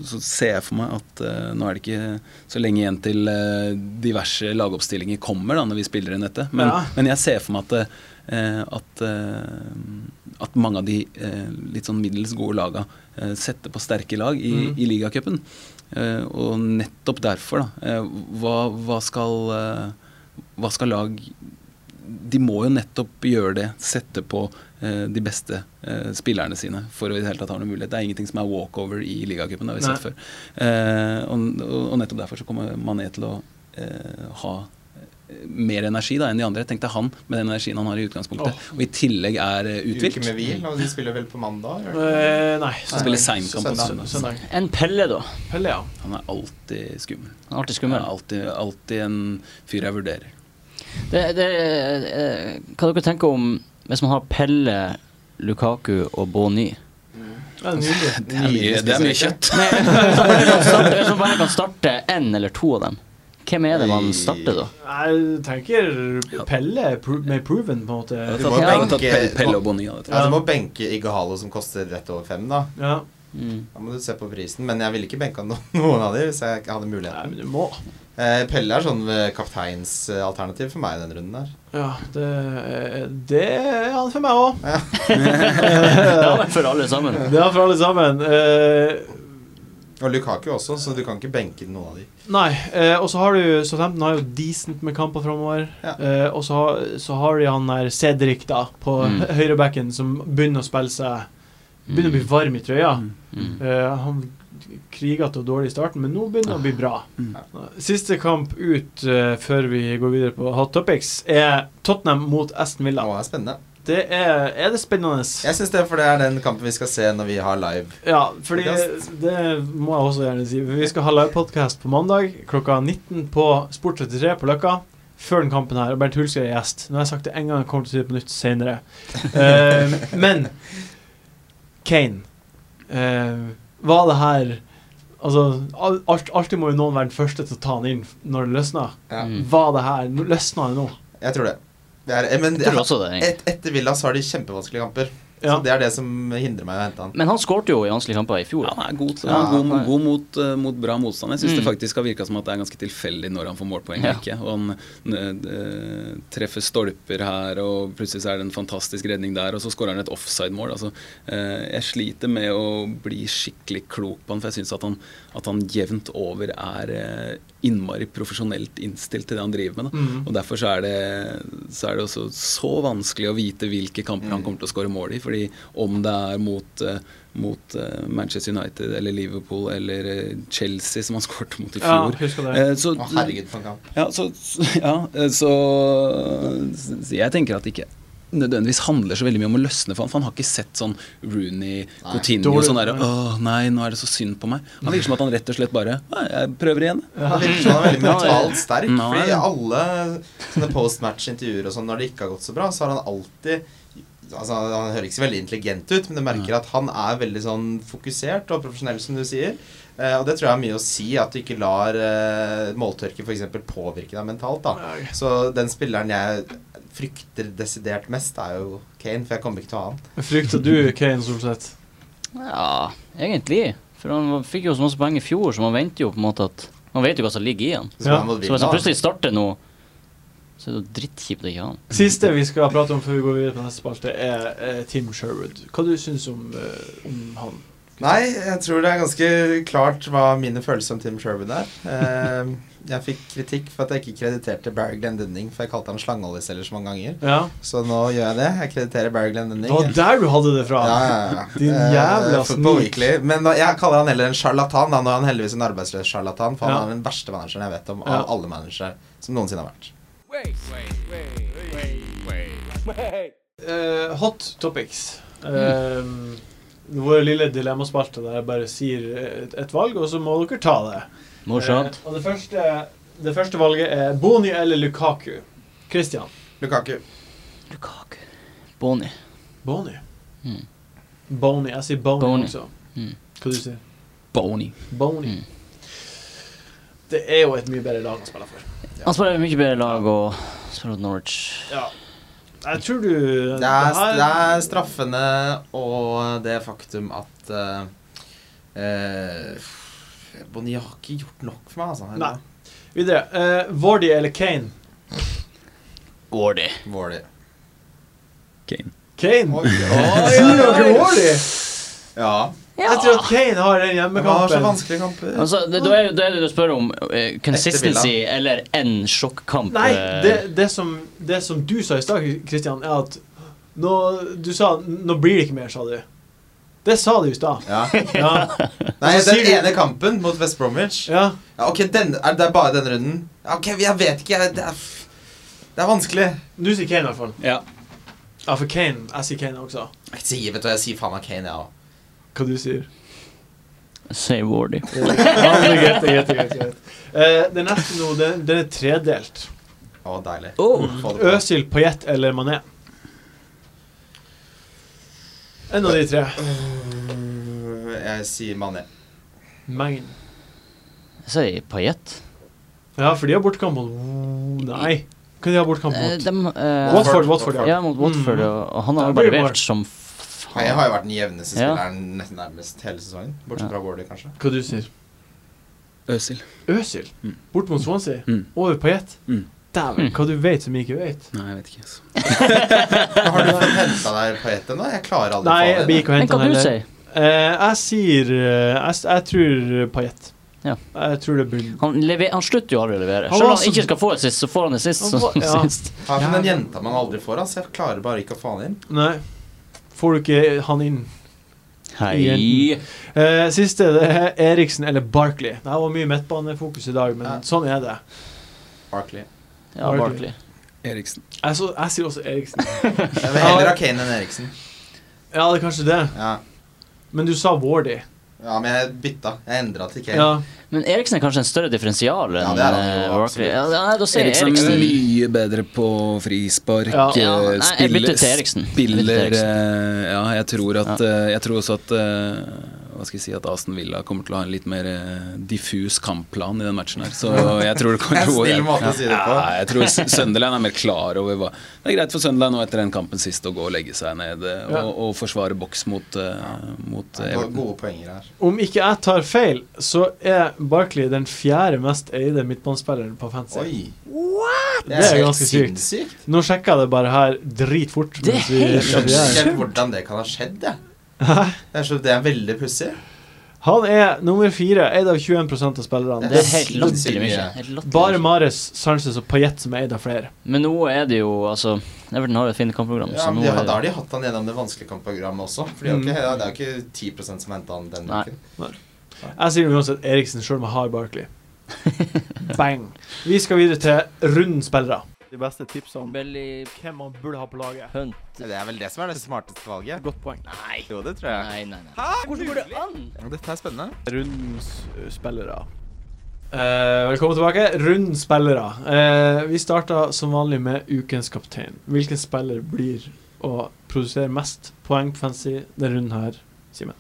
så ser jeg for meg at uh, nå er det ikke så lenge igjen til uh, diverse lagoppstillinger kommer da når vi spiller inn dette. Men, Ja. men jeg ser for meg at, eh, at, eh, at mange av de eh, litt sånn middels gode laga eh, setter på sterke lag i, Mm. i ligacupen. Eh, og nettopp derfor, da. eh, hva, hva skal eh, hva skal lag De må jo nettopp gjøre det. Sette på eh, de beste eh, spillerne sine for å i det hele tatt ha noen mulighet. Det er ingenting som er walkover i ligacupen. Det har vi Nei. sett før. Eh, og, og, nettopp derfor så kommer Mané til å eh, ha eh, mer energi da enn de andre. tenkte han med den energien han har i utgangspunktet, Oh. og i tillegg er uthvilt. Uke med hvil, og de spiller vel på mandag? Eh, nei. Så spiller seinkamp på Søndag. søndag. En Pelle, da. Pelle, ja. Han er alltid skummel. Alltid skummel. Ja, alltid, alltid en fyr jeg vurderer. Det, det, eh, hva dere tenker om hvis man har Pelle, Lukaku og Boni? Er. Det er mye, det er mye kjøtt. Hvis man bare kan starte én eller to av dem, hvem er det man starter da? Jeg tenker Pelle er pro med proven, på en måte. Du må tatt benke- Pelle, og Bonilla, Ja, du. Må benke Igahalo, som koster rett over fem, da. Ja. Mm. Da må du se på prisen. Men jeg ville ikke benka noen av dem hvis jeg ikke hadde Nei, men du må. Eh, Pelle er sånn eh, kapteinsalternativ for meg i den runden der. Ja, det, det er han for meg òg. Ja, men for alle sammen. Det er han for alle sammen. Eh, Og Lukaku også, så du kan ikke benke noen av de. nei, eh, og så har du Southampton har jo decent med kamper framover. Ja. Eh, og så, så har de han der Cedric da på Mm. høyrebacken som begynner å spille seg Begynner å bli varm i trøya. Mm. Eh, han krigete og dårlig i starten, men nå begynner det å bli bra. Mm. Siste kamp ut uh, før vi går videre på Hot Topics, er Tottenham mot Aston Villa. Å, det er spennende. Det er, er det spennende? Jeg syns det, for det er den kampen vi skal se når vi har live. Ja, fordi Podcast. det må jeg også gjerne si. Vi skal ha livepodkast på mandag klokka 19 på Sport 33 på Løkka. Før den kampen her. Og Bernt Hulsker er gjest. Nå har jeg sagt det en gang, jeg kommer til å si det på nytt senere. uh, men Kane uh, Var det her Altså, alt, alltid må jo noen være den første til å ta han inn når det løsner. Ja, Mm. Var det her Løsna det nå? Jeg tror det. Det er, men Jeg tror også det. egentlig. et, etter Villas har de kjempevanskelige kamper. Ja. Så det er det som hindrer meg å hente han. Men han skårte jo i vanskelige kamper i fjor. Ja, han er god, Ja, god, han er- god mot, eh, mot bra motstand. Jeg syns det Mm. faktisk har virka som at det er ganske tilfeldig når han får målpoeng Ja. ikke. Og han eh, treffer stolper her, og plutselig så er det en fantastisk redning der, og så skårer han et offside-mål. Altså, eh, jeg sliter med å bli skikkelig klok på han, for jeg syns at, han- at han jevnt over er innmari profesjonelt innstilt til det han driver med. Da. Mhm. Og Derfor så er, det, så er det også så vanskelig å vite hvilke kamper han kommer til å skåre mål i. fordi om det er mot, eh, mot eh, Manchester United eller Liverpool eller eh, Chelsea, som han skåret mot i Ja, fjor husker det. Eh, så, Å, herregud, for en kamp. ja, så, ja, så, så jeg tenker at det ikke nødvendigvis handler så veldig mye om å løsne for han, for han har ikke sett sånn Rooney, Coutinho og sånn derre Åh, nei, nå er det så synd på meg. Han virker som at han rett og slett bare Nei, jeg prøver igjen. Han virker som han er veldig Ja, mentalt sterk. Nei. Fordi alle sånne post-match-intervjuer og sånn, når det ikke har gått så bra, så har han alltid Altså, Han høres ikke så veldig intelligent ut, men du merker at han er veldig sånn fokusert og profesjonell, som du sier. Eh, og det tror jeg har mye å si, at du ikke lar eh, måltørke f.eks. påvirke deg mentalt. da Så den spilleren jeg frykter desidert mest, er jo Kane, for jeg kommer ikke til å ha han. Frykter du Kane Solseth? Ja, egentlig. For han fikk jo så masse poeng i fjor, så man venter jo på en måte at Man vet jo hva som ligger i han. Så Ja. Så hvis han plutselig starter nå, så er det jo drittkjipt å ikke ha han. Siste vi skal prate om før vi går videre på neste spalte, er, er Tim Sherwood. Hva du syns om, eh, om han? Nei, jeg tror det er ganske klart hva mine følelser om Tim Sherwood er. Eh, jeg fikk kritikk for at jeg ikke krediterte Barry Glenn Dunning, for jeg kalte han slangeoljeselger så mange ganger. Ja. Så nå gjør jeg det. Jeg krediterer Barry Glenn Dunning. Det var der du hadde det fra. Ja, ja, ja. Din Eh, jævla snik. Men da, jeg kaller han heller en sjarlatan. Nå er han heldigvis en arbeidsløs sjarlatan, for Ja. han er den verste manageren jeg vet om Ja. av alle managere som noensinne har vært. Eh, hot topics. Uh, vår lille dilemmaspalte der jeg bare sier et, et valg, og så må dere ta det. Morsomt. Uh, og det første, det første valget er Boni eller Lukaku. Christian. Lukaku. Lukaku. Boni. Boni. Mm. Boni. Jeg sier Boni, Boni. også. Mm. Hva du sier Boni Boni. Mm. Det er jo et mye bedre lag å spille for. Han spiller mye bedre lag og spiller mot Norwich. Ja. Jeg tror du Det er, det er straffene og det faktum at uh, Boni har ikke gjort nok for meg, altså. Nei. Videre. Uh, Vardy eller Kane? Wardy. Wardy. Kane. Kane. Sier dere Vardy? Ja. Jeg tror at Kane har den hjemmekampen. så vanskelige kamper. Altså, det, da, er, da er det du spør om uh, consistency eller en sjokkamp. Nei, eh, det, det, som, det som du sa i stad, Christian, er at nå, Du sa 'nå blir det ikke mer', sa du. Det sa du i stad. Ja. Ja. Nei, den du- ene kampen mot West Bromwich ja. Ja, ok, den, er det bare denne runden? Ok, jeg vet ikke. Jeg, det, er, det er vanskelig. Du sier Kane, i hvert fall. Ja. Ja, for Kane. Jeg sier Kane også. Jeg sier, vet du, jeg sier faen meg Kane, jeg òg. Hva du sier Say Wardy. Ja, det er greit, det er greit, det er greit, greit. Eh, det neste nå, den, den er tredelt. Å, deilig. Oh. Det på. Øsil, Payet eller Mané? En av de tre. Øh, Jeg sier Mané. Magn. Jeg sier Payet. Ja, for de har bortkamp mot oh, Nei. Hva de har bortkamp Eh, mot? dem, eh, Watford, Watford, ja. Ja, mot Watford. Mm. Og, han har bare vært levert som Jeg har jo vært den jevneste Ja. spilleren nesten nærmest hele sesongen. Bortsett Ja. fra Wardy, kanskje. Hva du sier Øsil. Øsil? Mm. Bort mot Swansea? Mm. Over Payet? Mm. Dæven, Mm. hva du vet som jeg ikke vet. Nei, jeg vet ikke. Altså. Har du fått henta deg på ett ennå? Jeg klarer aldri Nei, å få det. Men hva du sier Eh, jeg sier uh, jeg, jeg tror Payet. Ja. Jeg tror det blir Han, lever, han slutter jo aldri å levere. Selv om han ikke skal få det sist, så får han det sist. Han var- ja. sist. Ja, men den jenta man aldri får, altså. Jeg klarer bare ikke å få han inn. Nei. Får du ikke han inn? Hei. Uh, siste det er Eriksen eller Barkley. Det var mye midtbanefokus i dag, men Ja. sånn er det. Barkley. Ja, Barkley. Eriksen. Jeg, så, jeg sier også Eriksen. Jeg vil heller ha Kane enn Eriksen. Ja, det er kanskje det. Ja. Men du sa Wardy. Ja, men jeg bytta. Jeg endra til Kane. Ja. Men Eriksen er kanskje en større differensial Ja, det er han eh. Ja, nei, Eriksen, Eriksen er mye bedre på frispark. Ja. eh, Ja, nei, jeg bytter til Eriksen. Jeg bytter til Spiller Eriksen. eh, Ja, jeg tror at Jeg tror også at hva skal jeg si, at Aston Villa kommer til å ha en litt mer eh, diffus kampplan i den matchen her. Så jeg tror det kommer til å snill måte å si det på. Ja, jeg tror Sunderland er mer klar over hva Det er greit for Sunderland nå etter den kampen sist å gå og legge seg ned eh, og, og forsvare boks mot, eh, mot eh, Gode, Everton. poenger her. Om ikke jeg tar feil, så er Barkley den fjerde mest eide midtbanespilleren på fancy. Oi. Det er ganske sykt. Nå sjekka jeg det bare her dritfort. Det er helt helt hvordan det kan ha skjedd, jeg. Det er, så, det er veldig pussig. Han er nummer fire, eid av 21% av spillerne. Det er helt latterlig mye. mye. Helt latterlig Bare. Mares, Sanchez og Payet som er eid av flere. Men nå er det jo altså Everton har et fint kampprogram, Ja, så men nå de, er da har de hatt han gjennom det vanskelige kampprogrammet også. For de Mm. ikke, det er jo ikke 10% som henta han denne Nei. uken. Jeg sier uansett Eriksen sjøl med hard har Barkley. Bang. Vi skal videre til rundens spillere. De beste tipsene om Belly hvem man burde ha på laget. Hunt. Det er vel det som er det smarteste valget. Godt poeng. Nei. Jo, det tror jeg. Nei, nei, nei. Hvordan går det an? Dette er spennende. Rundens spillere. Uh, velkommen tilbake. Rundens spillere. Uh, vi starta som vanlig med ukens kaptein. Hvilken spiller blir å produsere mest poeng på fancy denne runden her, Simen?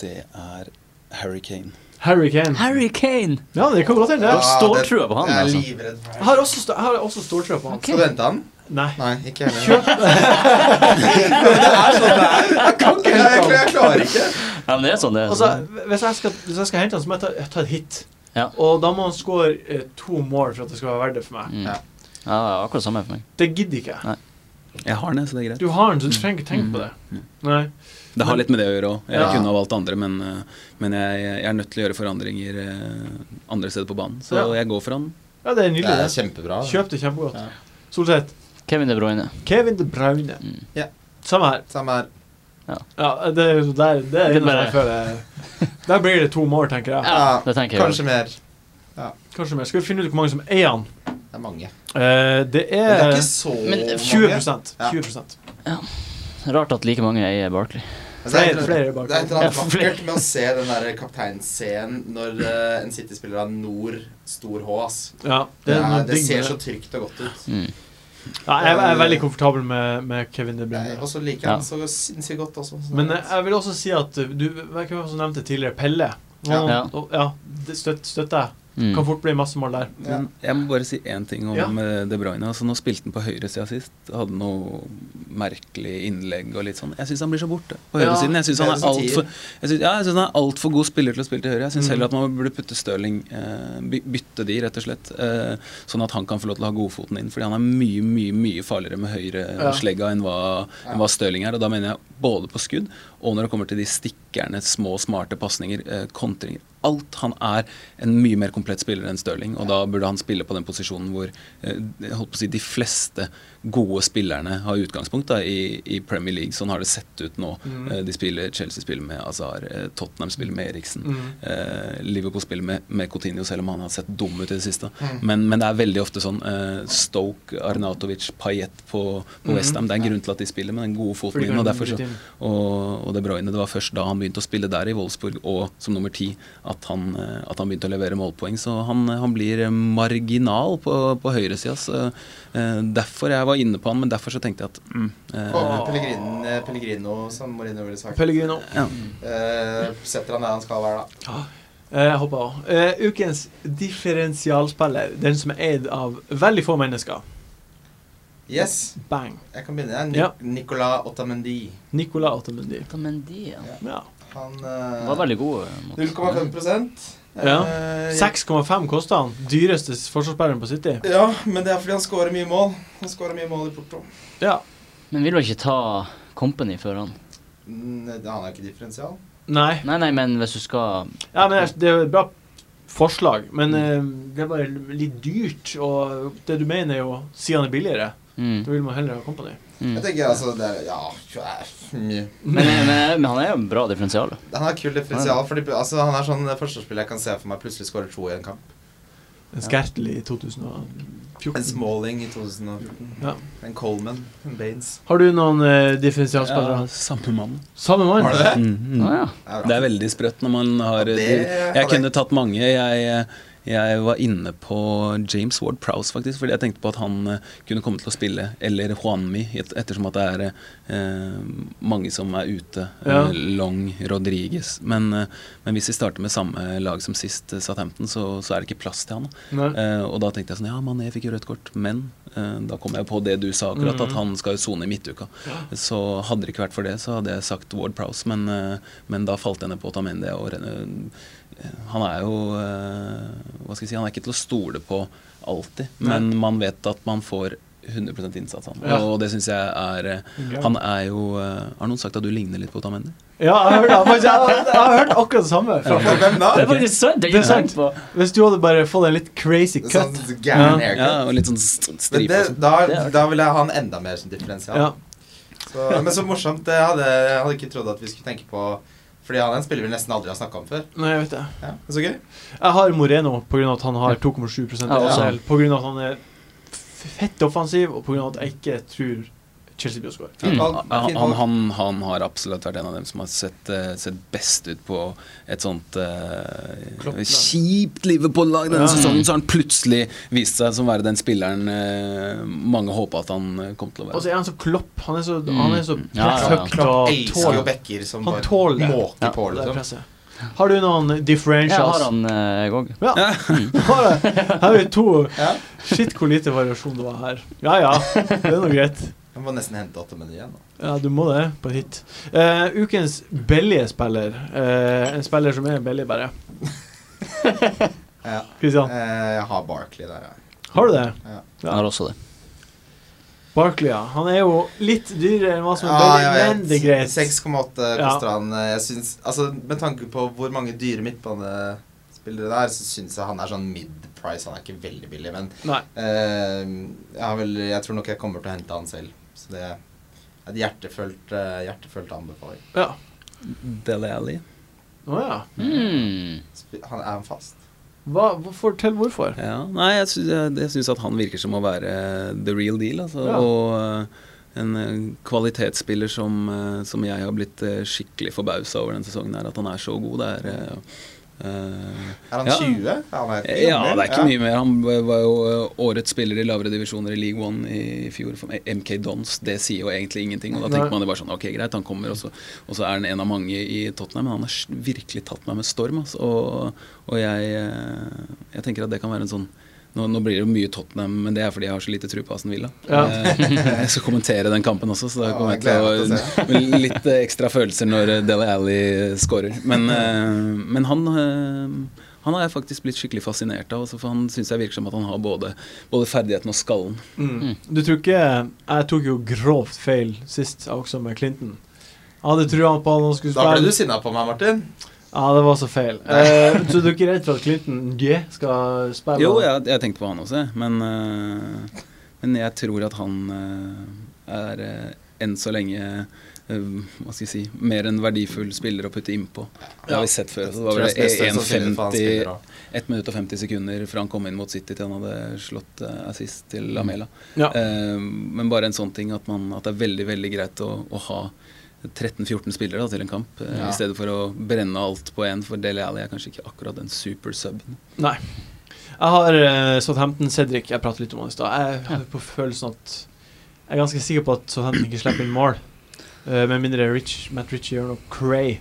Det er Harry Kane. Harry Kane. Harry Kane! Ja, det kan godt hende. Ja. det. ståltrua på han, Jeg er altså. livredd for Jeg har også, stå- jeg har også ståltrua på han. Okay. Skal du hente han? Nei. Nei, ikke heller. det er sånn det er. Jeg kan ikke jeg, jeg, jeg klarer ikke. Ja, men det er sånn det er. Altså, hvis jeg skal, hvis jeg skal hente han, så må jeg ta, ta et hit. Ja. Og da må han score eh, to mål for at det skal være verdt det for meg. Mm. Ja. Ja, det er akkurat samme for meg. Det gidder ikke jeg. Jeg har den, så det er greit. Du har den, så du trenger ikke tenke på det. Nei. Det har litt med det å gjøre òg. Jeg Ja. kunne ha valgt andre, men, eh, men jeg, jeg er nødt til å gjøre forandringer eh, andre steder på banen. Så Ja. jeg går for han. Ja, det er Det er det. kjempebra. Kjøp det kjempegodt. Ja. Solseth. Kevin De Bruyne. Kevin De Bruyne. Mm. Ja. Samme her. Samme her. Ja, det er jo der Det er Det innafor jeg føler Der blir det to mål, tenker jeg. Ja, det tenker jeg Kanskje mer. Kanskje mer. Skal vi finne ut hvor mange som eier han? Det er mange. Eh, det Men det er er ikke så Men mange. 20 Ja. 20 Rart at like mange eier Barkley. Altså, det er Flere, et- Det er et eller annet Ja, vakkert med å se den der kapteinscenen når uh, en City-spiller har Nord stor H. ass. Ja, Det, det, er er, det ser så trygt og godt ut. Mm. Ja, jeg, jeg er veldig komfortabel med, med Kevin De Bruyne. Bruyne. også liker Ja. han så sinnssykt godt også. så Men det eh, er- jeg vil også si at uh, du Hvem som nevnte tidligere? Pelle. Ja. Og- Ja. og- ja det støt, støtter jeg. Mm. Kan fort bli masse mål der. Ja. Men jeg må bare si én ting om Ja. eh, De Bruyne. Altså, nå spilte han på høyresida sist. Hadde noe merkelig innlegg og litt sånn. Jeg syns han blir så borte på høyresiden. Jeg syns han er altfor synes, ja, han er alt for god spiller til å spille til høyre. Jeg syns Mm. heller at man burde putte Stirling eh, Bytte de, rett og slett. Eh, sånn at han kan få lov til å ha godfoten inn. Fordi han er mye, mye mye farligere med høyre Ja. enn hva, enn hva Stirling er. Og da mener jeg både på skudd og når det kommer til de stikkerne, små, smarte pasninger, eh, kontringer. Alt. Han er en mye mer komplett spiller enn Stirling, og da burde han spille på den posisjonen hvor eh, si, de fleste gode spillerne har utgangspunkt da, i, i Premier League. Sånn har det sett ut nå. Mm. Eh, de spiller, Chelsea spiller med Azar, eh, Tottenham spiller med Eriksen. Mm. Eh, Liverpool spiller med, med Coutinho, selv om han har sett dum ut i det siste. Mm. Men, men det er veldig ofte sånn eh, Stoke, Arnautovic, Payet på, på Mhm. Westham. Det er en grunn til at de spiller med den gode fotballen. Og, derfor så, og, og De Bruyne, det var først da han begynte å spille der i Wolfsburg, og som nummer ti, at han, eh, at han begynte å levere målpoeng. Så han, han blir marginal på, på høyresida. Eh, derfor jeg var inne på han, men derfor så tenkte jeg at mm, eh, Pellegrin, eh, Pellegrino, som Mourinho ville sagt. Pellegrino. ja. Eh, setter han der han skal være, da. Eh, Jeg håper òg. Uh, ukens differensialspiller. Den som er eid av veldig få mennesker. Yes, Bang. jeg kan begynne. Ni Ja. Nicolas Otamendi. Nicolas Otamendi. Men ja. Ja. Han eh, var veldig god. mot- 0,5 Ja. Eh, 6,5 kosta han. Dyreste forsvarsspilleren på City. Ja, men det er fordi han skårer mye mål. Han skårer mye mål i Porto. Ja. Men vil du ikke ta Company før han? Mm, Han er ikke differensial. Nei. Nei, nei, men hvis du skal Ja, men det er et bra forslag, men mm. det er bare litt dyrt. Og det du mener, er jo siden han er billigere. mm. Da vil man heller ha Company. Mm. Jeg tenker altså det er, Ja, eh, mye. Men, men, men han er jo en bra differensial. Han har kul differensial. Fordi, altså, han er sånn forsvarsspiller jeg kan se for meg plutselig skårer to i en kamp. En Skertel i 2014. En Smalling i 2014. Ja. En Coleman. En Baines. Har du noen uh, differensialspillere? ja, samme mann. Samme mann? Har du det? Mm, mm. Ah, ja. Det er. Det er veldig sprøtt når man har Ja, det Jeg kunne tatt mange. Jeg, jeg var inne på James Ward Prowse, faktisk, fordi jeg tenkte på at han eh, kunne komme til å spille, eller Juanmi, ettersom at det er eh, mange som er ute. Ja. Eh, Long, Rodriguez. Men, eh, men hvis vi starter med samme lag som sist, Southampton, så, så er det ikke plass til han. Eh, og da tenkte jeg sånn Ja, Mané fikk jo rødt kort, men eh, da kom jeg på det du sa akkurat, Mhm. at han skal jo sone i midtuka. Så hadde det ikke vært for det, så hadde jeg sagt Ward Prowse, men, men da falt jeg ned på Otamendi. Og, eh, han er jo eh, Hva skal jeg si, han er ikke til å stole på alltid, Nei. men man vet at man får 100 innsats, han. Ja. Og det syns jeg er eh, Han er jo eh, Har noen sagt at du ligner litt på Otamendi? Ja, jeg har, hørt, jeg, har, jeg har hørt akkurat det samme. Fra, Hvem da? Det er faktisk sant. Det Det er sant. Hvis du hadde bare fått en litt crazy cut. Sånn gæren Ja. haircut. Ja, og litt sånn st- stripe. det, sånn. da, da vil jeg ha en enda mer sånn differensial. Ja. Så, men så morsomt. Jeg hadde, jeg hadde ikke trodd at vi skulle tenke på Fordi han er en spiller vi nesten aldri har snakka om før. Nei, jeg vet det. Ja, det er så gøy. Jeg har Moreno pga. at han har 2,7 Ja, av også. ACL. Pga. at han er fett offensiv, og pga. at jeg ikke tror Chelsea å. Fint Mm. Han, han, han, han har absolutt vært en av dem som har sett, eh, sett best ut på et sånt uh, kjipt Liverpool-lag denne Ja. sesongen. Så har han plutselig vist seg som være den spilleren uh, mange håpa at han kom til å Og så være. er han så klopp. Han er så, Mm. han er så Ja, ja, ja. Klopp og bekker som Han bare tåler måker Ja, på, liksom. presset. Har du noen Jeg differentials? har han, jeg òg. Ja. Ja. Har jeg. Her har vi to. Shit, hvor lite variasjon det var her. Ja ja, det er nå greit. Jeg må nesten hente åtte menyer igjen. da. Ja, du må det på hit. Uh, ukens billige spiller. Uh, en spiller som er billig, bare. Ja. Kristian, Eh, jeg har Barkley der, ja. har du det? Ja. Jeg har også det. Barkley, ja. Han er jo litt dyrere enn hva som er Ja, billig, jeg men det er greit. 6,8 Ja. koster han. Eh, Jeg synes, altså, med tanke på hvor mange dyre midtbanespillere det er, så syns jeg han er sånn mid-price. Han er ikke veldig billig, men eh, jeg, har vel, jeg tror nok jeg kommer til å hente han selv. Så det er et hjertefølt, hjertefullt anbefaling. Ja. Dele Alli. Å ja. Mm. Han er han fast. Hva, fortell hvorfor. Ja, nei, jeg syns, jeg, jeg syns at han virker som å være eh, the real deal. Altså, Ja. Og eh, en eh, kvalitetsspiller som, eh, som jeg har blitt eh, skikkelig forbausa over denne sesongen, er at han er så god. Det er eh, eh, Er han Ja. 20? Han er Ja, det er ikke mye mer. Han var jo eh, årets spiller i lavere divisjoner i League One i fjor. For MK Dons, det sier jo egentlig ingenting. Og da Nei. tenker man jo bare sånn Ok, greit, han kommer, og så, og så er han en av mange i Tottenham. Men han har virkelig tatt meg med storm. Altså. Og, og jeg, eh, jeg tenker at det kan være en sånn nå, nå blir det jo mye Tottenham, men det er fordi jeg har så lite tro på Aston Villa. Ja. Eh, jeg skal kommentere den kampen også, så da Ja, kommer jeg jeg til å ha litt eh, ekstra følelser når eh, Dele Alli scorer. Men, eh, men han eh, han har jeg faktisk blitt skikkelig fascinert av, altså, for han syns jeg virker som at han har både, både ferdigheten og skallen. Mm. Du tror ikke Jeg tok jo grovt feil sist, også med Clinton. Jeg hadde trua på at han skulle Da ble du sinna på meg, Martin. Ja, det var så feil. Eh, så du er ikke redd for at Clinton G skal spille? Jo, jeg, jeg tenkte på han også, men, uh, men jeg tror at han uh, er uh, enn så lenge hva skal jeg si mer en verdifull spiller å putte innpå. Det har vi sett før. Så det var vel jeg er størst sannsynlig for han spiller 1,50 også. 1 minutt og 50 sekunder fra han kom inn mot City til han hadde slått assist til Lamela. Ja. Men bare en sånn ting at, man, at det er veldig veldig greit å, å ha 13-14 spillere da, til en kamp, eh, Ja. i stedet for å brenne alt på én. For Dele Alli er kanskje ikke akkurat den super suben. Nei. Jeg har uh, Southampton Cedric. Jeg pratet litt om han i stad. Jeg har på følelsen at Jeg er ganske sikker på at Southampton ikke slipper inn mål. Uh, med mindre Rich, Matt Ritchie gjør noe cray.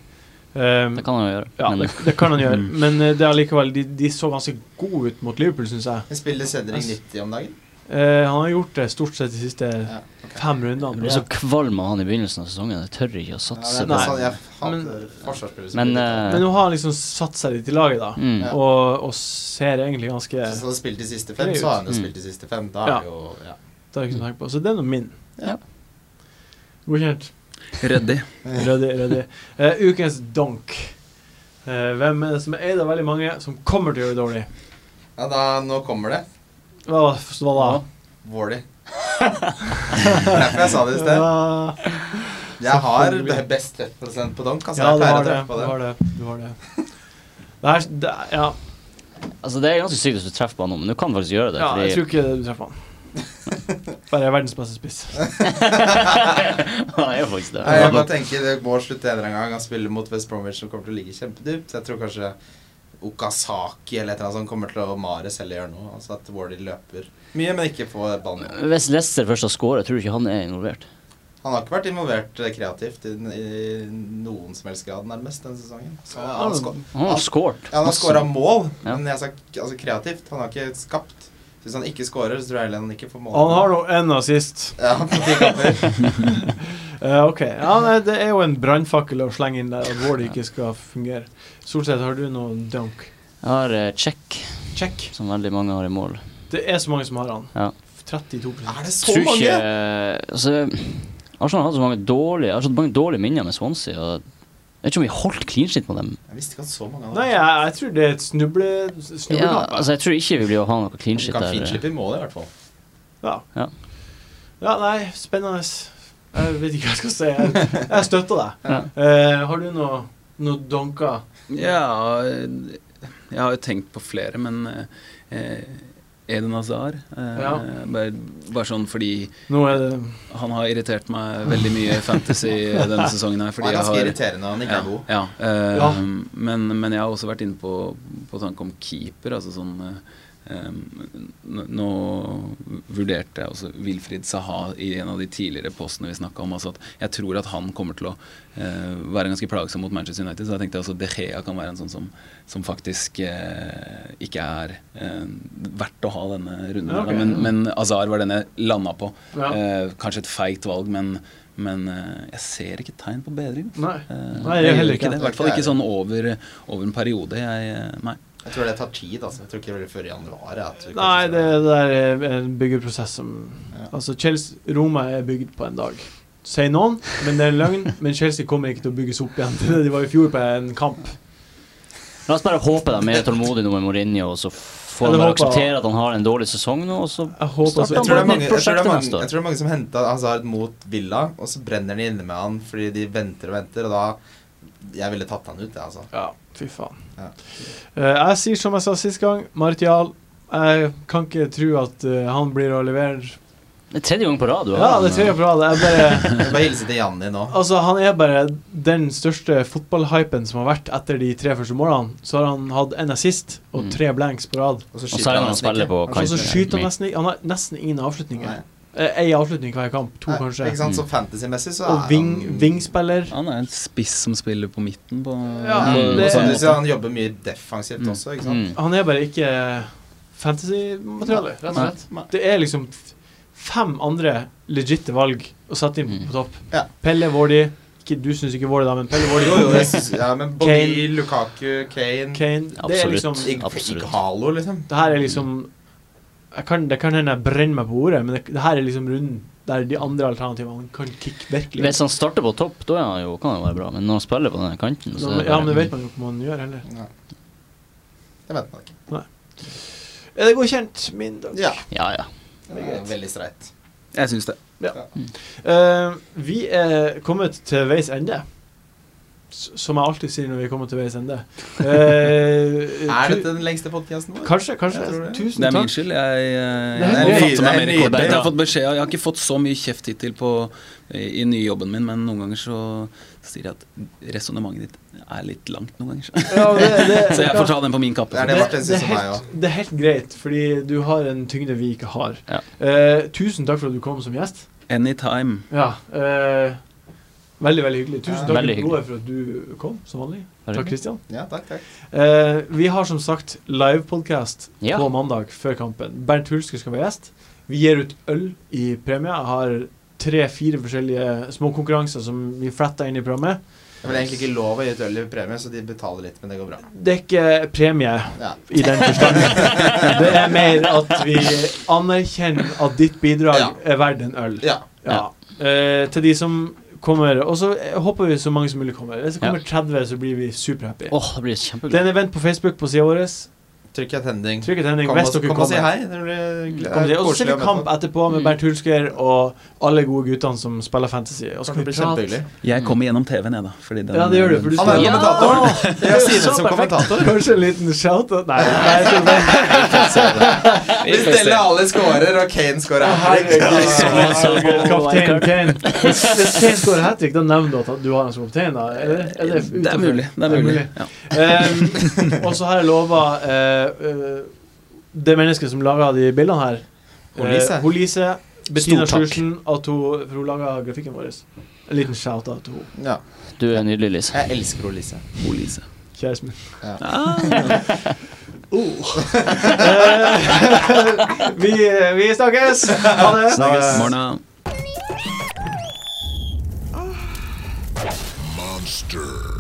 Um, Det kan han jo gjøre. ja, det, det kan han gjøre. Mm. Men uh, det er allikevel de, de så ganske gode ut mot Liverpool, syns jeg. jeg Spiller Cedric 90 om dagen? Eh, han har gjort det stort sett de siste Ja, okay. fem jeg ble så kvalm av han i begynnelsen av sesongen. Jeg tør ikke å Ja, satse det Nei. sånn, Men- Men, eh, Men nå har han liksom satt seg litt i laget, da. mm. Og, og ser egentlig ganske Så Det han har spilt de siste fem, så har han jo spilt de siste fem. Da er ja. jo ja. er ikke så tenke på. Så det er nå min. Ja. Godkjent. Ryddig. Ryddig, ryddig. Eh, ukens donk. Eh, hvem er det som er eid av veldig mange, som kommer til å gjøre det dårlig? ja, da Nå kommer det. Hva hva da? Wardy. Derfor jeg sa det i sted. Ja, Jeg har best treffprosent på donk. Altså, ja, jeg du pleier har å det. treffe på Du det. har det. Du har det. Det er, det, ja, Altså, det er ganske sykt hvis du treffer på han nå, men du kan faktisk gjøre det. ja, jeg tror ikke du treffer han. Bare er verdens beste spiss. han er faktisk det. Nei, jeg bare tenker Det må slutte en gang. Han spiller mot West Bromwich som kommer til å ligge kjempedypt. Så jeg tror kanskje Okazaki eller et eller annet som kommer til å mare selv gjøre noe. Altså at Wardy løper mye, men ikke får ballen. Hvis Leicester først har skåret, tror du ikke han er involvert? Han har ikke vært involvert kreativt i, i noen som helst grad, nærmest, denne sesongen. Så han, han, han, Han har skåret. ja, han har skåra mål, men jeg sa altså, kreativt. Han har ikke skapt. Hvis han ikke scorer, så tror jeg han ikke får mål. Han har nå én assist. Ja, på ti kamper. uh, ok. Ja, nei, det er jo en brannfakkel å slenge inn der at Ward ikke skal fungere. Solseth, har du noe dunk? Jeg har uh, check, Check. som veldig mange har i mål. Det er så mange som har han. Ja. 32 Er det så Tror mange? ikke Altså, Arsenal har hatt så mange dårlige har så mange dårlige minner med Swansea. Og jeg vet ikke om vi holdt clean shit på dem. Jeg visste ikke at så mange Nei, jeg, jeg tror det er et snuble, Ja, altså Jeg tror ikke vi blir å ha noe clean Du shit der. der. kan finslippe i mål, i hvert fall. ja. Ja. ja, nei, spennende. Jeg vet ikke hva jeg skal si. Jeg, jeg støtter deg. Ja. Uh, har du noe, noe donker? Ja, jeg har jo tenkt på flere, men eh, Eden Hazar eh, Ja. bare, bare sånn fordi Nå er det han har irritert meg veldig mye i fantasy denne sesongen her. Han Fordi er jeg ganske har irriterende han ikke ja, er god. Ja, eh, Ja. Men, men jeg har også vært inne på, på tanke om keeper. Altså sånn eh, Nå vurderte jeg også Wilfrid Saha i en av de tidligere postene vi snakka om. Altså at jeg tror at han kommer til å eh, være ganske plagsom mot Manchester United. Så jeg tenkte altså De Gea kan være en sånn som, som faktisk eh, ikke er eh, verdt å ha denne runden. Ja, her. Men, men Azar var den jeg landa på. Ja. Eh, kanskje et feigt valg, men, men eh, jeg ser ikke tegn på bedring. Nei. Eh, Nei, jeg jeg heller ikke. det. I hvert fall ikke sånn over, over en periode. Jeg, nei. Jeg tror det tar tid. altså Jeg tror ikke det blir før i januar. at du Nei, det, det er en byggeprosess som Ja. Altså, Chelsea, Roma er bygd på en dag. Sier noen, men det er en løgn. Men Chelsea kommer ikke til å bygges opp igjen de var i fjor på en kamp. La oss bare håpe de er mer tålmodige nå med Mourinho, og så får de akseptere at han har en dårlig sesong nå, og så Jeg håper Starter han tror, det på et nytt jeg, tror det prosjekt neste år. jeg tror det er mange som henter Hazard mot Villa, og så brenner de inne med han fordi de venter og venter, og da Jeg ville tatt han ut, jeg, altså. Ja, fy faen. Ja. Eh, jeg sier som jeg sa sist gang, Martial. Jeg kan ikke tro at eh, han blir å levere Det er tredje gang på rad du har Ja, det er tredje gang på rad. Jeg bare bare hilse til Janni nå. Altså, han er bare den største fotballhypen som har vært etter de tre første målene. Så har han hatt en assist og Mm. tre blanks på rad. Og så skyter han han nesten spiller ikke. på Og så kanten. skyter han nesten ikke Han har nesten ingen avslutninger. Nei. Én avslutning hver kamp. To, Nei, kanskje. Ikke sant? Så Mm. fantasy-messig så Og er ving, han vingspiller. Han er en spiss som spiller på midten. På, Ja, på, det- på sier, han jobber mye defensivt Mm. også, ikke sant? Mm. Han er bare ikke fantasy-materiale, rett og slett. Nei. Det er liksom fem andre legitte valg å sette inn på, Mm. topp. Ja. Pelle Vårdi Du syns ikke Vårdi, da, men Pelle Vårdi. Jo, jo, synes, ja, men Bobby, Kane. Lukaku, Kane Kane Det er Absolutt. liksom Absolutt. Ighalo, liksom. Det her er liksom kan, Det kan hende jeg brenner meg på ordet, men det, det her er liksom runden der de andre alternativene kan kicke virkelig. Hvis han starter på topp, da er han jo, kan han være bra. Men når han spiller på denne kanten så ja, men det vet man jo ikke hva man gjør heller. Nei. Det vet man ikke. Er det godkjent, min dag? Ja. Ja, ja. Det er veldig streit. Jeg syns det. Eh, vi er kommet til veis ende. Som jeg alltid sier når vi kommer til veis ende. Eh, Er dette den lengste podkasten vår? Kanskje, kanskje. Tusen takk. det. Er min skyld. Jeg, jeg, jeg, jeg, har fått beskjed Jeg har ikke fått så mye kjeft hittil på, i, i nyjobben min, men noen ganger så sier jeg at resonnementet ditt er litt langt noen ganger. Så, Ja, det, det, så jeg får ta den på min kappe. Det det er helt, det er helt greit, fordi du har en tyngde vi ikke har. Ja. Eh, tusen takk for at du kom som gjest. Anytime. Ja, eh, Veldig veldig hyggelig. Tusen takk Veldig gode for at du kom, som vanlig. Takk. Kristian. Ja, takk, takk. Eh, vi har som sagt livepodkast Ja. på mandag før kampen. Bernt Hulske skal være gjest. Vi gir ut øl i premie. Jeg har tre-fire forskjellige småkonkurranser som vi fletter inn i programmet. Men det er egentlig ikke lov å gi et øl i premie, så de betaler litt, men det går bra. Det er ikke premie Ja. i den forstand. Det er mer at vi anerkjenner at ditt bidrag Ja. er verdt en øl. Ja. Ja. Eh, til de som kommer Og så håper vi så mange som mulig kommer. Hvis det kommer 30, så blir vi superhappy. Åh, det blir kjempegøy. Det er en event på Facebook på sida vår. Trykk attending. Trykk attending Kom, hvis og, dere kom og si hei. Kom Og så ser vi kamp etterpå med Mm. Bernt Hulsker og alle gode guttene som spiller fantasy. Og så kan vi kjempehyggelig. Jeg kommer gjennom TV-en, jeg, da. Fordi den, Ja, det gjør du. For du Han er spiller- kommentatoren. Ja! Jeg sier det som kommentator. Kanskje en liten shout-out Nei, nei jeg tror det. Hvis Delle scorer og Kane scorer hat trick Kaptein Kane. Hvis Kane scorer hat trick, da nevner du at du har en som kaptein? da? Det, er mulig. Det er mulig. Ja. Um, og så har jeg lova Eh, det mennesket som laga de bildene her, Holise, eh, Holise Bettina Sjursen, for hun laga grafikken vår. En liten shout-out til henne. Ja. Du er nydelig, Lise. Jeg elsker henne, Lise. Hun Lise. Kjæresten min. Ja. Ah. oh. vi, vi snakkes! Ha det. Snakkes. Morna. Monster.